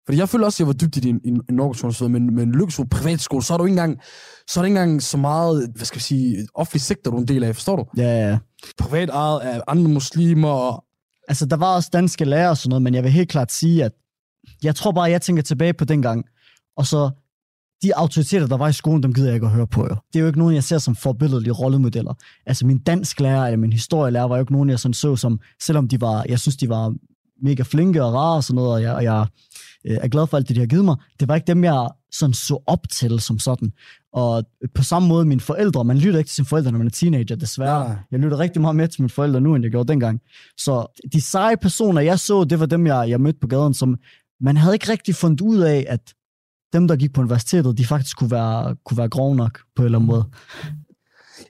[SPEAKER 3] Fordi jeg føler også, at jeg var dybt i det i en, en, en organisation, men, men Lykkesro privatskole, så er du ikke engang, så er det ikke engang så meget, hvad skal jeg sige, offentlig sektor, du er en del af, forstår du?
[SPEAKER 4] Ja, ja.
[SPEAKER 3] Privat ejet af andre muslimer, og
[SPEAKER 4] Altså, der var også danske lærere og sådan noget, men jeg vil helt klart sige, at jeg tror bare, jeg tænker tilbage på dengang, og så de autoriteter, der var i skolen, dem gider jeg ikke at høre på, jo. Det er jo ikke nogen, jeg ser som forbilledelige rollemodeller. Altså, min dansk lærer eller min historielærer var jo ikke nogen, jeg sådan så som, selvom de var, jeg synes, de var mega flinke og rare og sådan noget, og jeg, og jeg øh, er glad for alt det, de har givet mig. Det var ikke dem, jeg sådan så op til som sådan. Og på samme måde, mine forældre, man lytter ikke til sine forældre, når man er teenager, desværre.
[SPEAKER 3] Nej.
[SPEAKER 4] Jeg lytter rigtig meget med til mine forældre nu, end jeg gjorde dengang. Så de seje personer, jeg så, det var dem, jeg, jeg mødte på gaden, som man havde ikke rigtig fundet ud af, at dem, der gik på universitetet, de faktisk kunne være, kunne være grove nok på en eller anden måde.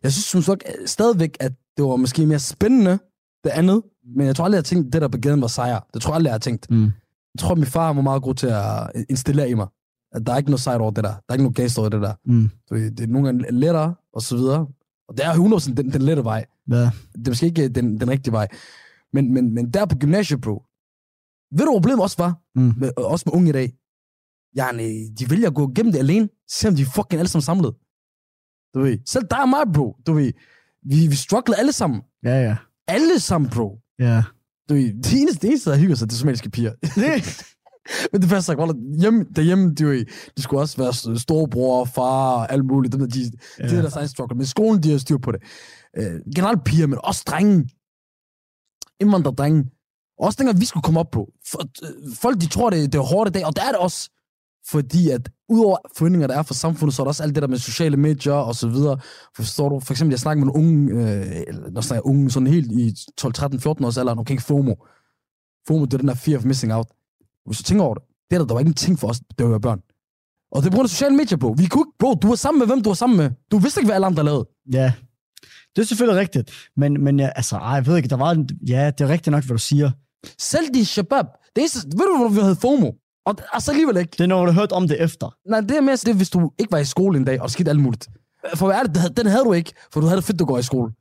[SPEAKER 3] jeg synes som sagt stadigvæk, at det var måske mere spændende, det andet, men jeg tror aldrig, jeg har tænkt, at det der på gaden var sejr. Det tror jeg aldrig, jeg har tænkt.
[SPEAKER 4] Mm.
[SPEAKER 3] Jeg tror, at min far var meget god til at installere i mig, at der er ikke noget sejt over det der. Der er ikke noget gangster over det der.
[SPEAKER 4] Mm.
[SPEAKER 3] Ved, Det er nogle gange lettere, og så videre. Og det er 100% den, den lette vej.
[SPEAKER 4] Ja.
[SPEAKER 3] Det er måske ikke den, den rigtige vej. Men, men, men der på gymnasiet, bro. Ved du, problemet også var?
[SPEAKER 4] Mm.
[SPEAKER 3] Med, også med unge i dag. Yani, de vælger at gå gennem det alene, selvom de fucking alle sammen samlet. Du ved. Selv dig og mig, bro. Du ved. Vi, vi strugglede alle sammen.
[SPEAKER 4] Ja, ja.
[SPEAKER 3] Alle sammen, bro.
[SPEAKER 4] Ja.
[SPEAKER 3] Du ved, det eneste, det eneste der hygger sig, det er somaliske piger. Men det første, jeg hjemme, derhjemme, de, de, de skulle også være storebror, far og alt muligt. Dem der, de, ja. de der der science struggle. Men skolen, de har styr på det. Uh, generelt piger, men også drenge. Indvandrerdrenge. Også dengang vi skulle komme op på. For, uh, folk, de tror, det, det er hårdt i dag, og det er det også. Fordi at udover forventninger, der er for samfundet, så er der også alt det der med sociale medier og så videre. Forstår du? For eksempel, jeg snakker med nogle unge, øh, når snakker unge, sådan helt i 12, 13, 14 års alder, omkring FOMO. FOMO, det er den der fear of missing out. Hvis du tænker over det, det er der, der var ikke en ting for os, da vi var børn. Og det på af sociale medier, bro. Vi kunne ikke, bro, du var sammen med hvem du var sammen med. Du vidste ikke, hvad alle andre lavede.
[SPEAKER 4] Ja. Det er selvfølgelig rigtigt. Men, men ja, altså, ej, jeg ved ikke, der var en, ja, det er rigtigt nok, hvad du siger.
[SPEAKER 3] Selv de shabab. Det er, ved du, hvor vi havde FOMO? Og altså alligevel ikke.
[SPEAKER 4] Det er, når du har hørt om det efter.
[SPEAKER 3] Nej, det er mere det, hvis du ikke var i skole en dag, og skete alt muligt. For hvad er det, den havde du ikke, for du havde det fedt, du går i skole.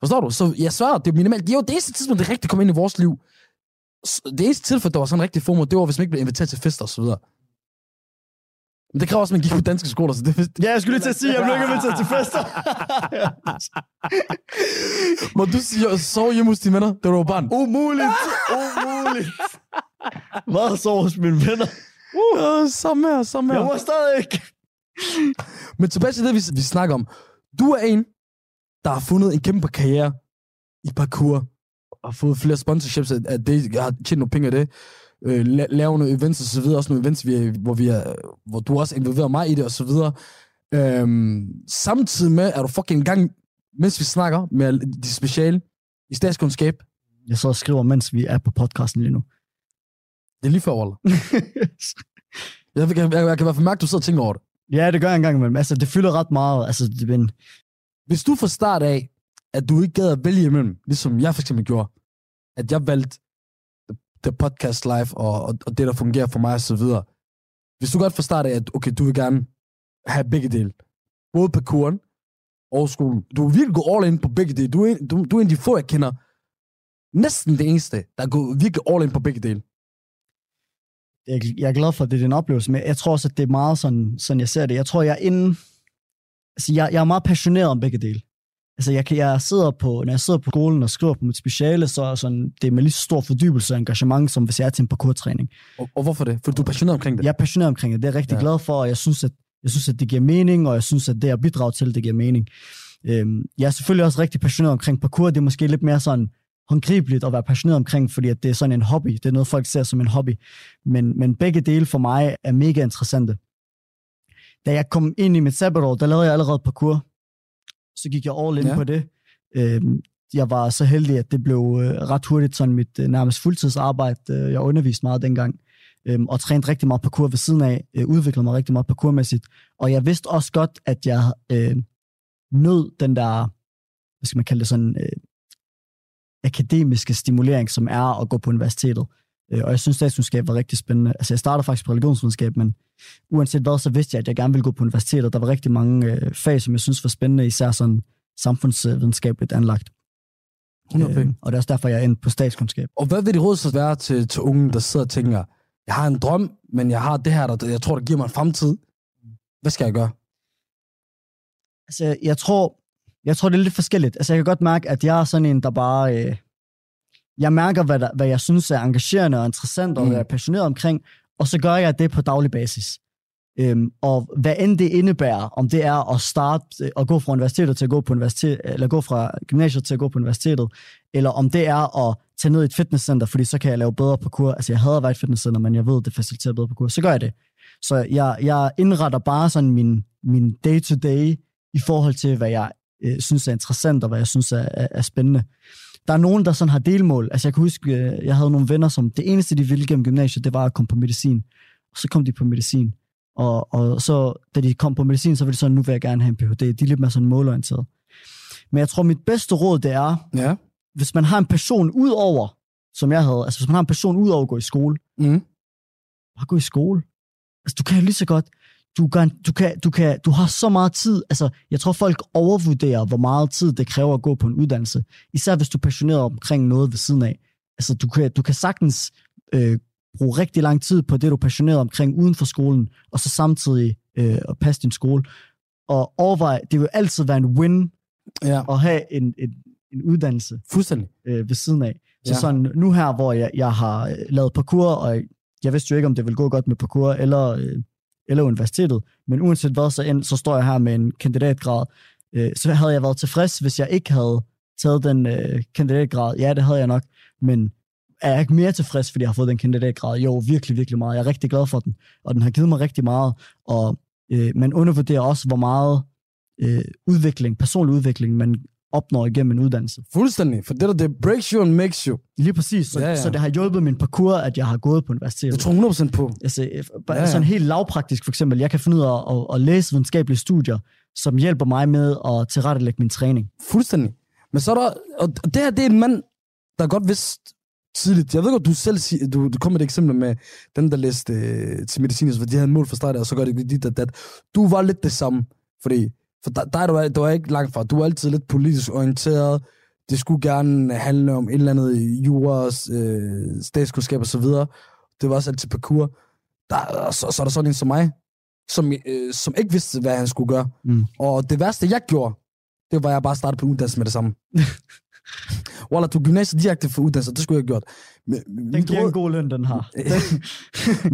[SPEAKER 3] Forstår du? Så jeg svarer, det er minimalt. Det er jo det eneste tidspunkt, det rigtig kom ind i vores liv. Det eneste tilfælde, der var sådan rigtig FOMO, det var, hvis man ikke blev inviteret til fester og så videre. Men det kræver også, at man gik på danske skoler, så det
[SPEAKER 4] Ja, jeg skulle lige til at sige, at jeg blev ikke inviteret til fester.
[SPEAKER 3] Må du sige, at sove hjemme hos dine venner, da du var barn?
[SPEAKER 4] Umuligt. Umuligt. Meget så hos mine venner.
[SPEAKER 3] Uh, samme her, samme her.
[SPEAKER 4] Jeg må stadig ikke.
[SPEAKER 3] Men tilbage til det, vi, vi snakker om. Du er en, der har fundet en kæmpe karriere i parkour, og fået flere sponsorships af, af det, jeg har tjent nogle penge af det, øh, la- lave nogle events og så videre, også nogle events, vi, hvor, vi er, hvor du også involverer mig i det og så videre. Øhm, samtidig med, er du fucking gang, mens vi snakker med de speciale i statskundskab.
[SPEAKER 4] Jeg så og skriver, mens vi er på podcasten lige nu.
[SPEAKER 3] Det er lige for Waller. Jeg, jeg, jeg, jeg kan i hvert fald mærke, at du sidder og tænker over det.
[SPEAKER 4] ja, det gør jeg engang imellem. Altså, det fylder ret meget. Altså, det, men,
[SPEAKER 3] Hvis du fra start af, at du ikke gad at vælge imellem, ligesom jeg for eksempel gjorde, at jeg valgte the podcast live og, og, og det, der fungerer for mig og så videre. Hvis du godt fra start af, at okay, du vil gerne have begge dele. Både parkouren og skolen. Du vil virkelig gå all in på begge dele. Du er, du, du er en af de få, jeg kender. Næsten det eneste, der går virkelig all in på begge dele.
[SPEAKER 4] Jeg, jeg er glad for, at det er din oplevelse, men jeg tror også, at det er meget sådan, sådan jeg ser det. Jeg tror, jeg er inde... Altså, jeg, jeg er meget passioneret om begge dele. Altså, jeg, kan, jeg sidder på, når jeg sidder på skolen og skriver på mit speciale, så er sådan, det er med lige så stor fordybelse og engagement, som hvis jeg er til en parkour-træning.
[SPEAKER 3] Og, og hvorfor det? For du er passioneret omkring det.
[SPEAKER 4] Jeg er passioneret omkring det. Det er jeg rigtig
[SPEAKER 3] Ja.
[SPEAKER 4] glad for, og jeg synes, at, jeg synes, at det giver mening, og jeg synes, at det jeg bidrager til, det giver mening. Øhm, jeg er selvfølgelig også rigtig passioneret omkring parkour. Det er måske lidt mere sådan håndgribeligt at være passioneret omkring, fordi at det er sådan en hobby. Det er noget, folk ser som en hobby. Men, men begge dele for mig er mega interessante. Da jeg kom ind i mit sabbatår, der lavede jeg allerede parkour. Så gik jeg all in Ja. på det. Øhm, jeg var så heldig, at det blev øh, ret hurtigt sådan mit øh, nærmest fuldtidsarbejde. Øh, jeg underviste meget dengang øhm, og trænede rigtig meget parkour ved siden af, øh, udviklede mig rigtig meget parkourmæssigt, og jeg vidste også godt, at jeg øh, nød den der, hvad skal man kalde det, sådan øh, akademiske stimulering, som er at gå på universitetet. Øh, og jeg synes, statskundskab var rigtig spændende. Altså, jeg startede faktisk på religionsvidenskab, men uanset hvad, så vidste jeg, at jeg gerne ville gå på universitetet. Der var rigtig mange øh, fag, som jeg synes var spændende, især sådan samfundsvidenskabeligt anlagt.
[SPEAKER 3] 100
[SPEAKER 4] Øh, og det er også derfor, jeg er endt på statskundskab.
[SPEAKER 3] Og hvad vil det råd så være til, til unge, der sidder og tænker, jeg har en drøm, men jeg har det her, der jeg tror, der giver mig en fremtid. Hvad skal jeg gøre?
[SPEAKER 4] Altså, jeg tror, jeg tror, det er lidt forskelligt. Altså, jeg kan godt mærke, at jeg er sådan en, der bare... Øh, jeg mærker, hvad, der, hvad jeg synes er engagerende og interessant, og
[SPEAKER 3] Mm.
[SPEAKER 4] hvad jeg er passioneret omkring, og så gør jeg det på daglig basis. Øhm, og hvad end det indebærer, om det er at starte øh, at gå fra universitetet til at gå på universitet, eller gå fra gymnasiet til at gå på universitetet, eller om det er at tage ned i et fitnesscenter, fordi så kan jeg lave bedre parkour. Altså, jeg hader at være i et fitnesscenter, men jeg ved, det faciliterer bedre parkour. Så gør jeg det. Så jeg, jeg indretter bare sådan min, min day-to-day i forhold til, hvad jeg øh, synes er interessant, og hvad jeg synes er, er, er spændende. Der er nogen, der sådan har delmål. Altså jeg kan huske, øh, jeg havde nogle venner, som det eneste, de ville gennem gymnasiet, det var at komme på medicin. Og så kom de på medicin. Og, og så, da de kom på medicin, så var det sådan, nu vil jeg gerne have en Ph.D. De er lidt mere sådan målorienteret. Men jeg tror, mit bedste råd, det er,
[SPEAKER 3] Ja.
[SPEAKER 4] hvis man har en passion ud over, som jeg havde, altså hvis man har en passion ud over at gå i skole,
[SPEAKER 3] Mm.
[SPEAKER 4] bare gå i skole. Altså, du kan jo lige så godt, du kan, du, kan, du, kan, du har så meget tid. Altså, jeg tror, folk overvurderer, hvor meget tid det kræver at gå på en uddannelse. Især hvis du er passioneret omkring noget ved siden af. Altså, du kan, du kan sagtens øh, bruge rigtig lang tid på det, du er passioneret omkring uden for skolen, og så samtidig øh, at passe din skole. Og overvej, det vil altid være en win
[SPEAKER 3] Ja,
[SPEAKER 4] at have en, en, en uddannelse
[SPEAKER 3] fuldstændig.
[SPEAKER 4] øh, ved siden af. Så
[SPEAKER 3] Ja.
[SPEAKER 4] sådan nu her, hvor jeg, jeg har øh, lavet parkour, og jeg vidste jo ikke, om det ville gå godt med parkour eller, øh, eller universitetet, men uanset hvad, så, end, så står jeg her med en kandidatgrad. Øh, så havde jeg været tilfreds, hvis jeg ikke havde taget den øh, kandidatgrad. Ja, det havde jeg nok, men er jeg ikke mere tilfreds, fordi jeg har fået den kandidatgrad? Jo, virkelig, virkelig meget. Jeg er rigtig glad for den, og den har givet mig rigtig meget, og øh, man undervurderer også, hvor meget øh, udvikling, personlig udvikling, man opnår igennem en uddannelse.
[SPEAKER 3] Fuldstændig. For det der, det breaks you and makes you.
[SPEAKER 4] Lige præcis. Så,
[SPEAKER 3] Ja,
[SPEAKER 4] ja, så det har hjulpet min parkour, at jeg har gået på universitetet.
[SPEAKER 3] Jeg tror 100% på.
[SPEAKER 4] Altså, bare
[SPEAKER 3] Ja,
[SPEAKER 4] ja, sådan helt lavpraktisk for eksempel. Jeg kan finde ud af at, at læse videnskabelige studier, som hjælper mig med at tilrettelægge min træning.
[SPEAKER 3] Fuldstændig. Men så er der... Og det her, det er en mand, der godt vidste tidligt. Jeg ved godt, du selv siger, du, du kom med et eksempel med dem, der læste øh, til medicin, så de havde mål for start, og så gør det dit og dat. Du var lidt det samme, fordi for dig du, er, du er ikke langt fra. Du er altid lidt politisk orienteret. Det skulle gerne handle om et eller andet jura, øh, statskundskab og så videre. Det var også altid parkour. Der, så, så er der sådan en som mig, som, øh, som ikke vidste, hvad han skulle gøre.
[SPEAKER 4] Mm.
[SPEAKER 3] Og det værste, jeg gjorde, det var, at jeg bare startede på uddannelse med det samme. Walla, du gymnasiet direkte for uddannelse, det skulle jeg have gjort. Men,
[SPEAKER 4] Den
[SPEAKER 3] mit,
[SPEAKER 4] giver en
[SPEAKER 3] råd,
[SPEAKER 4] god løn, den har.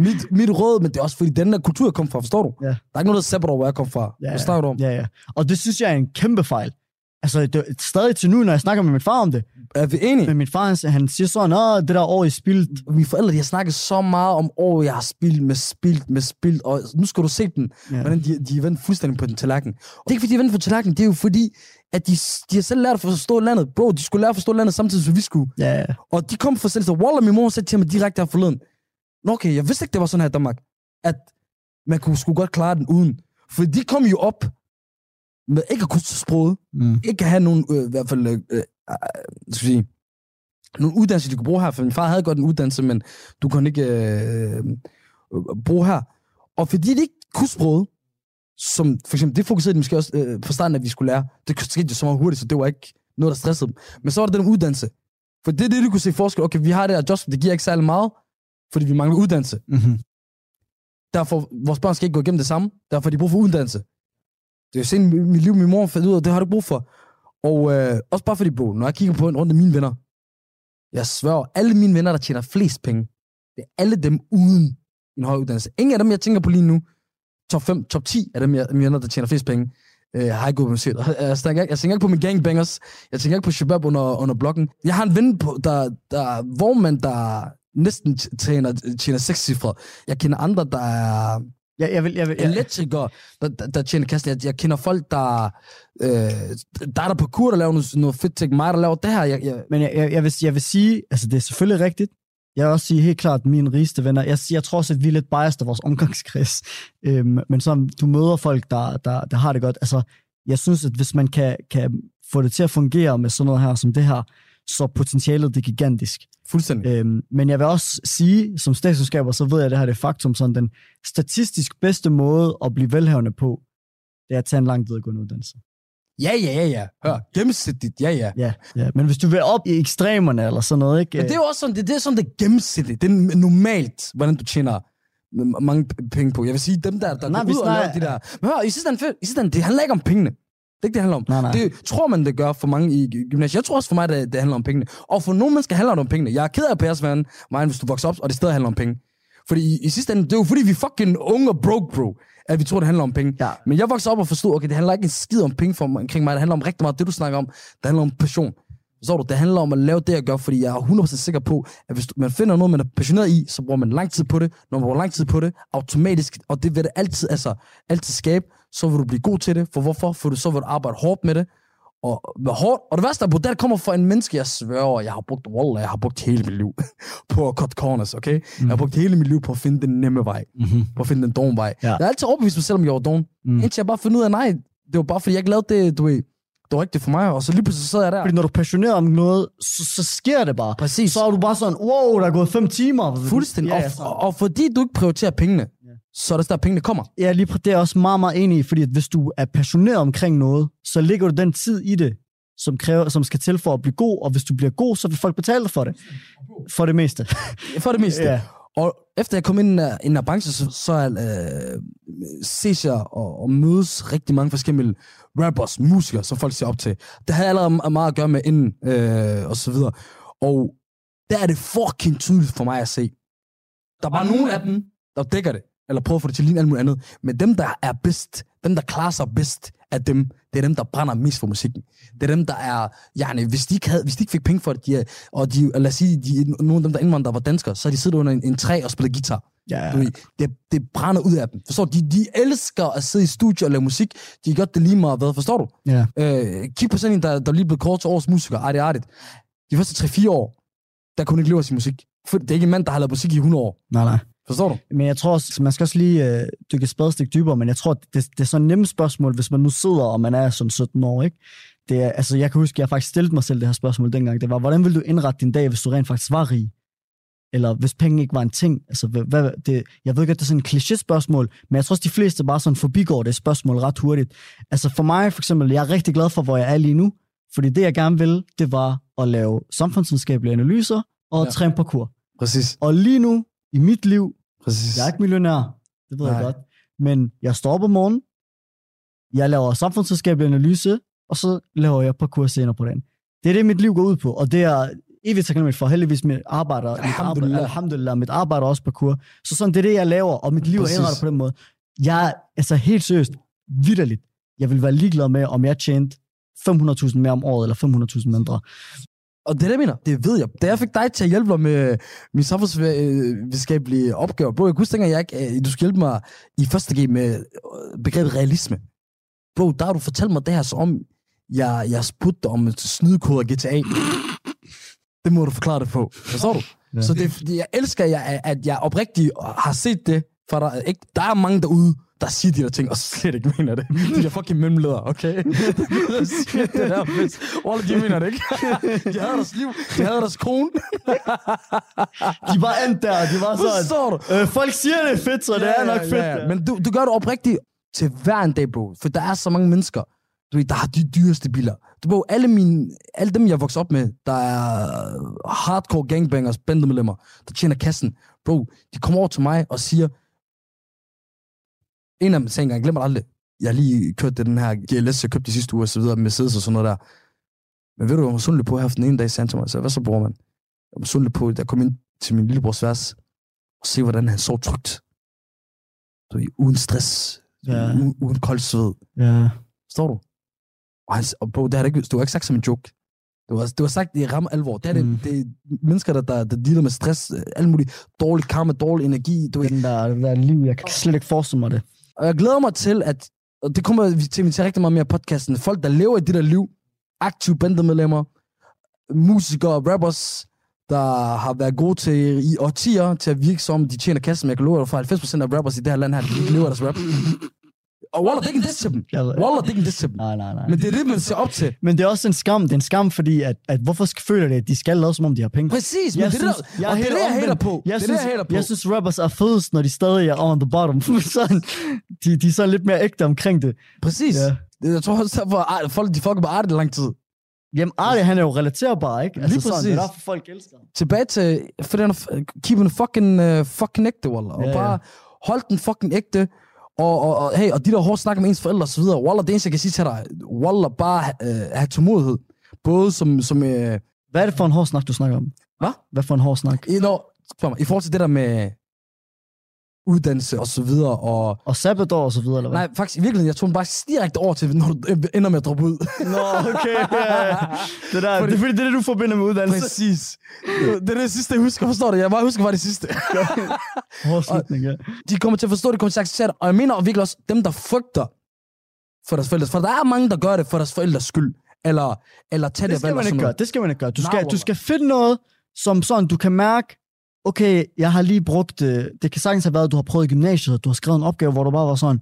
[SPEAKER 3] mit, mit råd, men det er også fordi, den der kultur, jeg kom fra, forstår du?
[SPEAKER 4] Ja.
[SPEAKER 3] Der er ikke noget, der over, hvor jeg kom fra.
[SPEAKER 4] Ja,
[SPEAKER 3] Hvad snakker du om?
[SPEAKER 4] Ja, ja. Og det synes jeg er en kæmpe fejl. Altså, det, stadig til nu, når jeg snakker med min far om det.
[SPEAKER 3] Er vi enige?
[SPEAKER 4] Men min far, han, han siger sådan, Åh, det der år i spildt.
[SPEAKER 3] Mine forældre, de har snakket så meget om år, jeg har spildt med spildt med spildt, og nu skal du se den,
[SPEAKER 4] Ja.
[SPEAKER 3] ja. hvordan de, de er vendt fuldstændig på den tallerken. Det er ikke fordi, de er vendt på tallerken, det er jo fordi, at de, de har selv lært at forstå landet. Bro, de skulle lære at forstå landet samtidig, som vi skulle.
[SPEAKER 4] Ja.
[SPEAKER 3] Og de kom for selv, så Waller, min mor sagde til mig direkte her forleden, Nå okay, jeg vidste ikke, det var sådan her i Danmark, at man kunne skulle godt klare den uden. For de kom jo op med ikke at kunne sproget,
[SPEAKER 4] Mm.
[SPEAKER 3] ikke at have nogen, øh, i hvert fald, øh, øh, øh, skal sige, nogle uddannelser, de kunne bruge her, for min far havde godt en uddannelse, men du kunne ikke øh, øh, bruge her. Og fordi de ikke kunne sproget, som for eksempel, det fokuserede de måske også øh, starten, at vi skulle lære. Det skete jo så meget hurtigt, så det var ikke noget, der stressede dem. Men så var der den uddannelse. For det er det, du kunne se forskel. Okay, vi har det her job, det giver ikke særlig meget, fordi vi mangler uddannelse.
[SPEAKER 4] Mm-hmm.
[SPEAKER 3] Derfor, vores børn skal ikke gå igennem det samme. Derfor har de brug for uddannelse. Det er sent mit liv, min mor fandt ud af, det har du brug for. Og øh, også bare fordi, bro, når jeg kigger på en rundt af mine venner, jeg sværger, alle mine venner, der tjener flest penge, det er alle dem uden en høj uddannelse. Ingen af dem, jeg tænker på lige nu, top 5, top 10 af dem, jeg, mine venner, der tjener flest penge, øh, har ikke gået på. Jeg tænker, ikke, jeg tænker ikke på mine gangbangers, jeg tænker ikke på Shabab under, under blokken. Jeg har en ven, på, der, der hvor man der næsten tjener, tjener seks cifre. Jeg kender andre, der er
[SPEAKER 4] Ja, jeg vil, jeg vil, jeg,
[SPEAKER 3] elektrikere, der, der, der tjener kassen. Jeg, jeg kender folk, der, øh, der er der på kur, der laver noget, noget fedt ting. Mig, der laver det her. Jeg, jeg,
[SPEAKER 4] men jeg, jeg, jeg, vil, jeg vil sige, altså det er selvfølgelig rigtigt. Jeg vil også sige helt klart, mine rigeste venner, jeg, jeg tror også, at vi er lidt biased af vores omgangskreds. Øhm, men så du møder folk, der, der, der har det godt. Altså, jeg synes, at hvis man kan, kan få det til at fungere med sådan noget her som det her, så potentialet det er gigantisk.
[SPEAKER 3] fuldstændig.
[SPEAKER 4] Øhm, men jeg vil også sige, som statsselskaber, så ved jeg, at det her det er faktum, sådan den statistisk bedste måde at blive velhavende på, det er at tage en lang videregående uddannelse.
[SPEAKER 3] Ja, ja, ja, ja. Hør, gennemsnitligt, ja, ja.
[SPEAKER 4] Ja, ja, men hvis du vil op i ekstremerne eller sådan noget, ikke?
[SPEAKER 3] Men det er jo også sådan, det, det er sådan, det gennemsnitligt. Det er normalt, hvordan du tjener mange penge på. Jeg vil sige, dem der, der
[SPEAKER 4] Nej,
[SPEAKER 3] går
[SPEAKER 4] vi
[SPEAKER 3] ud og laver
[SPEAKER 4] snakker-
[SPEAKER 3] de der... Men hør, i sidste ende, det handler ikke om pengene. Det er ikke det, handler om.
[SPEAKER 4] Nej, nej.
[SPEAKER 3] Det tror man, det gør for mange i gy- gymnasiet. Jeg tror også for mig, det, det handler om pengene. Og for nogle mennesker handler det om pengene. Jeg er ked af verden, Marian, hvis du vokser op, og det stadig handler om penge. Fordi i, i sidste ende, det er jo fordi, vi fucking unge og broke, bro, at vi tror, det handler om penge.
[SPEAKER 4] Ja.
[SPEAKER 3] Men jeg voksede op og forstod, okay, det handler ikke en skid om penge for omkring mig. Det handler om rigtig meget det, du snakker om. Det handler om passion. Så du, det handler om at lave det, jeg gør, fordi jeg er 100% sikker på, at hvis man finder noget, man er passioneret i, så bruger man lang tid på det. Når man bruger lang tid på det, automatisk, og det vil det altid, altså, altid skabe, så vil du blive god til det. For hvorfor? For du, så vil du arbejde hårdt med det. Og, med hårdt. og det værste er, at det kommer fra en menneske, jeg sværger, jeg har brugt, wallah, jeg har brugt hele mit liv på at cut corners, okay? Mm. Jeg har brugt hele mit liv på at finde den nemme vej,
[SPEAKER 4] Mm-hmm.
[SPEAKER 3] på at finde den dogne vej.
[SPEAKER 4] Ja.
[SPEAKER 3] Jeg har altid overbevist mig selv, om jeg var.
[SPEAKER 4] Mm.
[SPEAKER 3] Mm. Indtil jeg bare fandt ud af, nej, det var bare fordi, jeg ikke lavede det, du ved, det var ikke det for mig, og så lige pludselig sad jeg der.
[SPEAKER 4] Fordi når du er passioneret om noget, så, så sker det bare.
[SPEAKER 3] Præcis.
[SPEAKER 4] Så er du bare sådan, wow, der er gået fem timer.
[SPEAKER 3] Fuldstændig.
[SPEAKER 4] Ja,
[SPEAKER 3] og, og, og fordi du ikke prioriterer pengene, så er det der, pengene kommer.
[SPEAKER 4] Ja, lige det er jeg også meget, meget enig i, fordi at hvis du er passioneret omkring noget, så ligger du den tid i det, som, kræver, som skal til for at blive god, og hvis du bliver god, så vil folk betale dig for det. For det meste.
[SPEAKER 3] For det meste.
[SPEAKER 4] Ja.
[SPEAKER 3] Og efter jeg kom ind i den her branche, så, så øh, ses jeg og, og mødes rigtig mange forskellige rappers, musikere, som folk ser op til. Det havde allerede meget at gøre med inden, øh, og så videre. Og der er det fucking tydeligt for mig at se. Der er bare nogle af dem, der dækker det, eller prøver at få det til at ligne alt muligt andet. Men dem, der er bedst, dem, der klarer sig bedst af dem, det er dem, der brænder mest for musikken. Det er dem, der er, yani, hvis de ikke, havde, hvis de ikke fik penge for det, de og de, lad os sige, de, nogle af dem, der indvandrede, var danskere, så de siddet under en, en træ og spillet guitar.
[SPEAKER 4] Ja,
[SPEAKER 3] ved, Det, det brænder ud af dem. Forstår du? De, de elsker at sidde i studio og lave musik. De gjort det lige meget hvad. Forstår du?
[SPEAKER 4] ja.
[SPEAKER 3] Øh, kig på sådan en, der, der lige blev kort til årets musiker. Er det. De første 3-4 år, der kunne ikke leve af sin musik. For det er ikke en mand, der har lavet musik i 100 år.
[SPEAKER 4] Nej, nej.
[SPEAKER 3] Forstår du?
[SPEAKER 4] Men jeg tror også, man skal også lige øh, dykke et spadestik dybere, men jeg tror, det, det er sådan et nemt spørgsmål, hvis man nu sidder, og man er sådan 17 år, ikke? Det er, altså, jeg kan huske, jeg faktisk stillede mig selv det her spørgsmål dengang. Det var, hvordan vil du indrette din dag, hvis du rent faktisk var rig? Eller hvis penge ikke var en ting? Altså, hvad, hvad, det, jeg ved godt, det er sådan en kliché-spørgsmål, men jeg tror også, de fleste bare sådan forbigår det spørgsmål ret hurtigt. Altså for mig for eksempel, jeg er rigtig glad for, hvor jeg er lige nu, fordi det, jeg gerne vil, det var at lave samfundsvidenskabelige analyser og
[SPEAKER 3] ja.
[SPEAKER 4] træne parkour.
[SPEAKER 3] Præcis.
[SPEAKER 4] Og lige nu, i mit liv,
[SPEAKER 3] Præcis.
[SPEAKER 4] jeg er ikke millionær, det ved
[SPEAKER 3] Nej.
[SPEAKER 4] jeg godt. Men jeg står op om morgenen, jeg laver samfundsselskabelig analyse, og så laver jeg parkour senere på dagen. Det er det, mit liv går ud på, og det er evigt taknemmelig for. Heldigvis mit arbejde, mit arbejde,
[SPEAKER 3] Alhamdulillah.
[SPEAKER 4] alhamdulillah, mit arbejde også parkour. Så sådan, det er det, jeg laver, og mit liv
[SPEAKER 3] Præcis.
[SPEAKER 4] er indrettet på den måde. Jeg er altså helt seriøst, vidderligt. Jeg vil være ligeglad med, om jeg tjente 500.000 mere om året, eller 500.000 mindre.
[SPEAKER 3] Og det er det, jeg mener. Det ved jeg. Da jeg fik dig til at hjælpe mig med min samfundsvidenskabelige opgaver, bro, jeg kunne huske dengang, jeg ikke, øh, du skulle hjælpe mig i første G med øh, begrebet realisme. Bro, der har du fortalt mig det her, så om jeg, jeg spurgte dig om et snydekode af GTA. Det må du forklare det på. Forstår du?
[SPEAKER 4] Ja.
[SPEAKER 3] Så det, jeg elsker, at jeg, at jeg oprigtigt har set det. For der, er ikke, der er mange derude, der siger de der ting, og slet ikke mener det. De der fucking mellemledere, okay? Der siger det der, hvis alle de mener det ikke. De havde deres liv, de havde deres kone.
[SPEAKER 4] De var endt der, de var sådan,
[SPEAKER 3] du?
[SPEAKER 4] øh, folk siger, det er fedt, så det er nok fedt. der.
[SPEAKER 3] Men du, du gør det oprigtigt til hver en dag, bro. For der er så mange mennesker, du ved, der har de dyreste biler. Du, bro, alle, mine, alle dem, jeg voksede op med, der er hardcore gangbangers, bandemedlemmer, der tjener kassen. Bro, de kommer over til mig og siger, en af dem sagde engang, glemmer det aldrig, jeg har lige kørt det, den her GLS, jeg købte de sidste uger, og så videre, Mercedes og sådan noget der. Men ved du, jeg var sundelig på her for den ene dag, sagde han til mig, så hvad så, bror, man? Jeg var sundelig på, da jeg kom ind til min lillebrors vers, og se, hvordan han sov trygt. Du ved, uden stress,
[SPEAKER 4] Ja.
[SPEAKER 3] uden, uden kold sved.
[SPEAKER 4] Ja.
[SPEAKER 3] Forstår du? Og, han, og bro, det har det ikke, du har ikke sagt som en joke. Det var, det var sagt i ramme alvor. Det er,
[SPEAKER 4] Mm.
[SPEAKER 3] det, det er mennesker, der, der, der dealer med stress, øh, alt muligt dårlig karma, dårlig energi. Du.
[SPEAKER 4] Den der, den der liv, jeg kan slet ikke forestille mig det.
[SPEAKER 3] Og jeg glæder mig til, at og det kommer vi til, vi til rigtig meget mere podcasten. Folk, der lever i det der liv, aktive bandemedlemmer, musikere, rappers, der har været gode til i årtier til at virke som, de tjener kassen. Men jeg kan love dig for, 90% af rappers i det her land her, de lever deres rap. Og Wallah, det er ikke en diss til dem. Wallah, det er ikke en diss til dem.
[SPEAKER 4] Nej, nej, nej.
[SPEAKER 3] Men det er det, man ser op til.
[SPEAKER 4] Men det er også en skam. Det er en skam, fordi at, at hvorfor skal føle det, at de skal lade, som om de har penge?
[SPEAKER 3] Præcis, men
[SPEAKER 4] Jeg
[SPEAKER 3] det er
[SPEAKER 4] synes-
[SPEAKER 3] det,
[SPEAKER 4] jeg
[SPEAKER 3] og det er det, jeg hater på.
[SPEAKER 4] Jeg
[SPEAKER 3] det er
[SPEAKER 4] synes,
[SPEAKER 3] det, jeg hater på.
[SPEAKER 4] jeg synes, rappers er fedest, når de stadig er on the bottom. sådan, de, de er sådan lidt mere ægte omkring det.
[SPEAKER 3] Præcis.
[SPEAKER 4] Ja.
[SPEAKER 3] Jeg tror også, at folk de fucker med art i lang tid.
[SPEAKER 4] Jamen, Arne, han er jo relaterbar, ikke? Altså,
[SPEAKER 3] Lige
[SPEAKER 4] sådan, det er
[SPEAKER 3] præcis.
[SPEAKER 4] derfor, folk elsker ham.
[SPEAKER 3] Tilbage til, for den, keep den fucking, uh, fucking ægte, Wallah. Og
[SPEAKER 4] Ja, ja.
[SPEAKER 3] bare hold den fucking ægte. Og, og, og, hey, og de der hårde snakker med ens forældre videre. Wallah, det eneste, jeg kan sige til dig, Wallah, bare uh, have tålmodighed. Både som, som uh,
[SPEAKER 4] Hvad er det for en hård snak, du snakker om?
[SPEAKER 3] Hvad?
[SPEAKER 4] Hvad for en hård snak?
[SPEAKER 3] spørg mig, i forhold til det der med uddannelse og så videre, og
[SPEAKER 4] Og sabbatår og så videre, eller hvad?
[SPEAKER 3] Nej, faktisk i virkeligheden, jeg tog bare direkte over til, når du øh, ender med at droppe ud.
[SPEAKER 4] Nå, okay. Ja, det, der,
[SPEAKER 3] Fordi-
[SPEAKER 4] det er fordi, det er det, du forbinder med uddannelse.
[SPEAKER 3] Præcis. Det er det sidste, jeg husker. Forstår du? Jeg bare husker bare det sidste.
[SPEAKER 4] Hård slutning, ja.
[SPEAKER 3] De kommer til at forstå det, de kommer til at acceptere det. Og jeg mener virkelig også, dem, der frygter for deres forældre. For der er mange, der gør det for deres forældres skyld. Eller, eller tage
[SPEAKER 4] Det
[SPEAKER 3] det,
[SPEAKER 4] skal man ikke gøre. Det skal man ikke gøre. Du skal, du skal finde noget, som sådan, du kan mærke, okay, jeg har lige brugt, øh, det kan sagtens have været, at du har prøvet i gymnasiet, og du har skrevet en opgave, hvor du bare var sådan,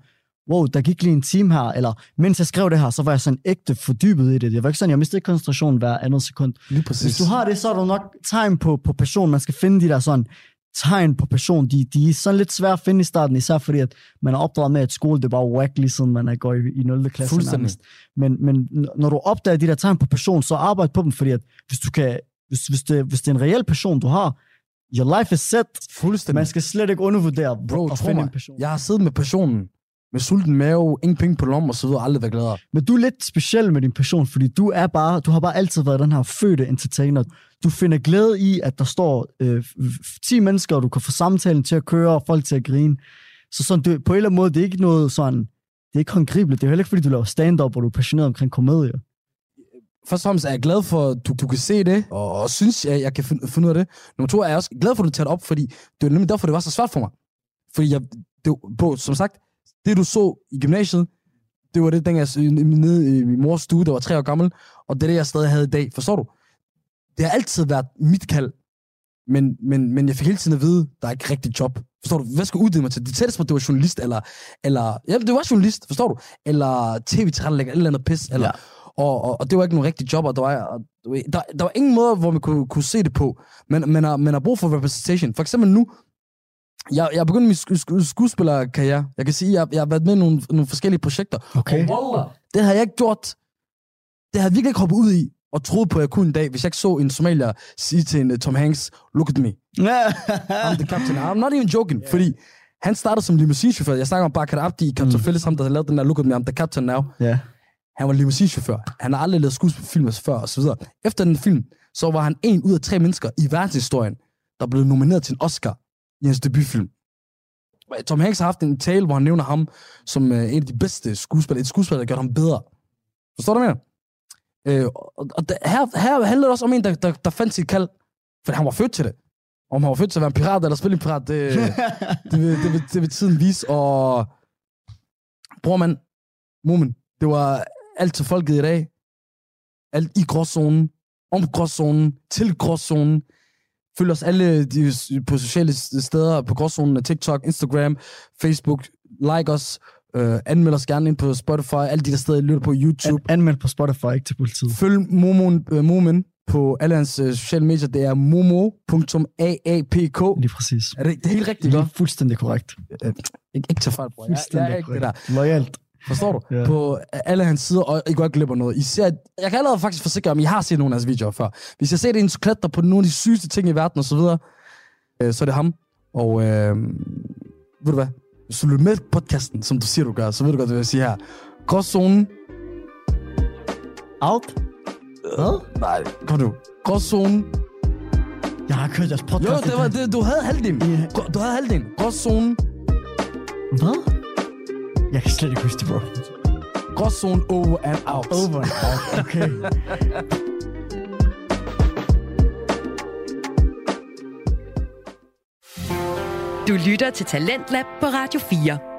[SPEAKER 4] wow, der gik lige en time her, eller mens jeg skrev det her, så var jeg sådan ægte fordybet i det. Det var ikke sådan, jeg mistede koncentrationen hver andet sekund.
[SPEAKER 3] Lige præcis.
[SPEAKER 4] Hvis du har det, så er der nok tegn på, på passion. Man skal finde de der sådan tegn på passion. De, de er sådan lidt svære at finde i starten, især fordi, at man er opdraget med, at skole det er bare whack, lige siden man er går i, i 0. klasse.
[SPEAKER 3] Fuldstændig.
[SPEAKER 4] nærmest. Men, men når du opdager de der tegn på passion, så arbejde på dem, fordi at hvis, du kan, hvis, hvis, det, hvis det er en reel passion, du har, your life is set.
[SPEAKER 3] Fuldstændig.
[SPEAKER 4] Man skal slet ikke undervurdere
[SPEAKER 3] Bro,
[SPEAKER 4] at finde
[SPEAKER 3] mig,
[SPEAKER 4] en passion.
[SPEAKER 3] jeg har siddet med passionen. Med sulten mave, ingen penge på lommen og så videre, aldrig været gladere.
[SPEAKER 4] Men du er lidt speciel med din passion, fordi du er bare, du har bare altid været den her fødte entertainer. Du finder glæde i, at der står øh, f- 10 mennesker, og du kan få samtalen til at køre, og folk til at grine. Så sådan, du, på en eller anden måde, det er ikke noget sådan, det er ikke håndgribeligt. Det er heller ikke, fordi du laver stand-up, og du er passioneret omkring komedie.
[SPEAKER 3] Først og fremmest er jeg glad for, at du, du kan se det, og, og synes, jeg, jeg kan finde, finde ud af det. Nummer to er jeg også glad for, at du tager det op, fordi det var nemlig derfor, det var så svært for mig. Fordi jeg, det, på, som sagt, det du så i gymnasiet, det var det, dengang jeg s- nede i min mors stue, der var tre år gammel, og det er det, jeg stadig havde i dag. Forstår du? Det har altid været mit kald, men, men, men jeg fik hele tiden at vide, der er ikke rigtig job. Forstår du? Hvad skal jeg uddanne mig til? Det tætteste på, det var journalist, eller, eller ja, det var journalist, forstår du? Eller tv-tilrettelægger, eller andet pis, eller,
[SPEAKER 4] Ja
[SPEAKER 3] og, og, og, det var ikke nogen rigtig job, og der var, og, du ved, der, der var ingen måde, hvor man kunne, kunne se det på. Men man har, man har brug for representation. For eksempel nu, jeg, jeg er begyndt min sku, sku, skuespillerkarriere. Jeg kan sige, jeg, jeg har været med i nogle, nogle forskellige projekter.
[SPEAKER 4] Okay.
[SPEAKER 3] Og wallah, det har jeg ikke gjort. Det har jeg virkelig ikke hoppet ud i og troet på, at jeg kunne en dag, hvis jeg ikke så en somalier sige til en uh, Tom Hanks, look at me. I'm the captain. I'm not even joking. Yeah. Fordi Han startede som limousinechauffør. Jeg snakker om Bakar Abdi i Captain mm. Phillips, ham der lavede den der Look at me, I'm the captain now.
[SPEAKER 4] Ja.
[SPEAKER 3] Han var limousinechauffør. Han har aldrig lavet skuespilfilm før, og så videre. Efter den film, så var han en ud af tre mennesker i verdenshistorien, der blev nomineret til en Oscar i hans debutfilm. Tom Hanks har haft en tale, hvor han nævner ham som øh, en af de bedste skuespillere. Et skuespiller, der gør ham bedre. Forstår du, hvad jeg mener? Øh, og, og der, her, her handler det også om en, der, der, der fandt sit kald. For han var født til det. Om han var født til at være en pirat eller spille en pirat, det, det, vil, det, vil, det vil tiden vise. Og bror man, Moment, det var alt til folket i dag. Alt i gråzonen, om gråzonen, til gråzonen. Følg os alle de, på sociale steder, på gråzonen, TikTok, Instagram, Facebook. Like os, øh, anmeld os gerne ind på Spotify, alle de der steder, I lytter på YouTube.
[SPEAKER 4] An- anmeld på Spotify, ikke til politiet.
[SPEAKER 3] Følg Momon, øh, Momen på alle hans øh, sociale medier. Det er momo.aapk.
[SPEAKER 4] Lige præcis.
[SPEAKER 3] Er det, det er helt rigtigt,
[SPEAKER 4] Det er fuldstændig korrekt.
[SPEAKER 3] Ikke, ikke tage fejl, bror. Jeg, jeg
[SPEAKER 4] Fuldstændig
[SPEAKER 3] er ikke det der.
[SPEAKER 4] korrekt. Loyalt.
[SPEAKER 3] Forstår du?
[SPEAKER 4] Ja.
[SPEAKER 3] På alle hans sider, og I glip af noget. I ser, jeg kan allerede faktisk forsikre om, I har set nogle af hans videoer før. Hvis jeg ser det en klatre på nogle af de sygeste ting i verden og så videre, øh, så er det ham. Og øh, ved du hvad? Hvis du lytter med podcasten, som du siger, du gør, så ved du godt, hvad jeg siger her. Gråzonen.
[SPEAKER 4] Out? Hvad?
[SPEAKER 3] Nej, kom nu. Gråzonen.
[SPEAKER 4] Jeg har kørt jeres podcast.
[SPEAKER 3] Jo, det var, det, du havde halvdelen. Grå- Du havde halvdelen. Gråzonen.
[SPEAKER 4] Hvad? Jeg kan slet ikke huske det, bro.
[SPEAKER 3] Gråzonen over and out.
[SPEAKER 4] Over and out. Okay.
[SPEAKER 2] Du lytter til Talentlab på Radio 4.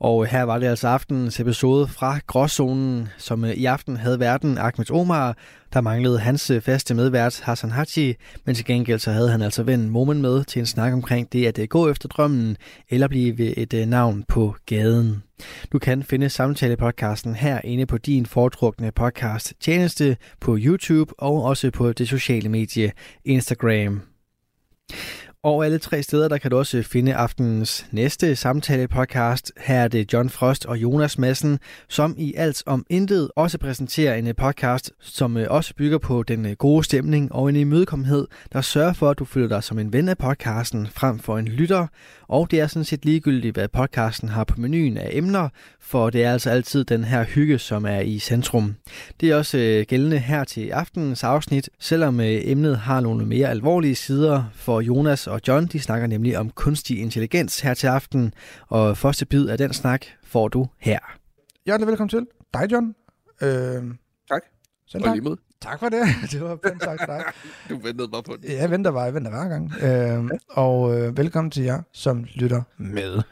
[SPEAKER 1] Og her var det altså aftenens episode fra Gråzonen, som øh, i aften havde verden Ahmed Omar. Der manglede hans øh, faste medvært Hassan Haji, men til gengæld så havde han altså vennen Momen med til en snak omkring det at øh, gå efter drømmen eller blive et navn på gaden. Du kan finde samtalepodcasten herinde på din foretrukne podcast tjeneste på YouTube og også på det sociale medie Instagram. Og alle tre steder, der kan du også finde aftenens næste samtale-podcast. Her er det John Frost og Jonas Madsen, som i alt om intet også præsenterer en eh, podcast, som eh, også bygger på den eh, gode stemning og en imødekommenhed, der sørger for, at du føler dig som en ven af podcasten frem for en lytter. Og det er sådan set ligegyldigt, hvad podcasten har på menuen af emner, for det er altså altid den her hygge, som er i centrum. Det er også øh, gældende her til aftenens afsnit, selvom øh, emnet har nogle mere alvorlige sider, for Jonas og John de snakker nemlig om kunstig intelligens her til aften, og første bid af den snak får du her.
[SPEAKER 5] Hjertelig velkommen til. Dig, John. Øh,
[SPEAKER 6] Tak.
[SPEAKER 5] Selv
[SPEAKER 6] Og
[SPEAKER 5] tak. Tak for det. Det var pænt sagt til dig.
[SPEAKER 6] Du ventede mig på det.
[SPEAKER 5] Jeg venter bare, jeg venter hver gang. Øh, og øh, velkommen til jer, som lytter med.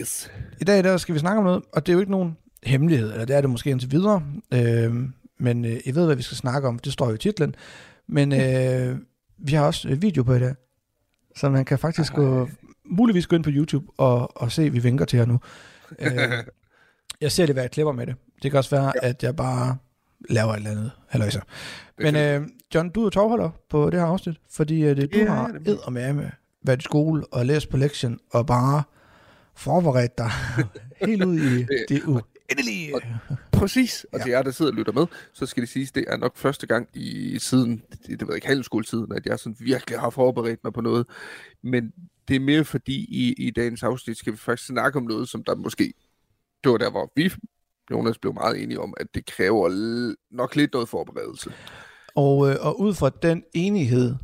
[SPEAKER 6] Yes.
[SPEAKER 5] I dag der skal vi snakke om noget, og det er jo ikke nogen hemmelighed, eller det er det måske indtil videre. Øh, men øh, I ved, hvad vi skal snakke om. Det står jo i titlen. Men øh, vi har også øh, video på i dag. Så man kan faktisk gå, muligvis gå ind på YouTube og, og se, vi vinker til jer nu. Øh, jeg ser det, hvad jeg klipper med det. Det kan også være, at jeg bare laver et eller andet. Halløjsa. Men øh, John, du er tovholder på det her afsnit, fordi øh, det, du
[SPEAKER 6] Ja,
[SPEAKER 5] har ed og med været i skole og læst på lektion og bare forberedt dig helt ud i det uendelige.
[SPEAKER 6] Præcis. Og
[SPEAKER 5] Ja.
[SPEAKER 6] til jer, der sidder og lytter med, så skal det siges, det er nok første gang i siden, det, det ved ikke, handelsskoletiden, at jeg sådan virkelig har forberedt mig på noget. Men det er mere fordi, i, i dagens afsnit skal vi faktisk snakke om noget, som der måske, det var der, hvor vi, Jonas, blev meget enige om, at det kræver nok lidt noget forberedelse.
[SPEAKER 5] Og, øh, og ud fra den enighed,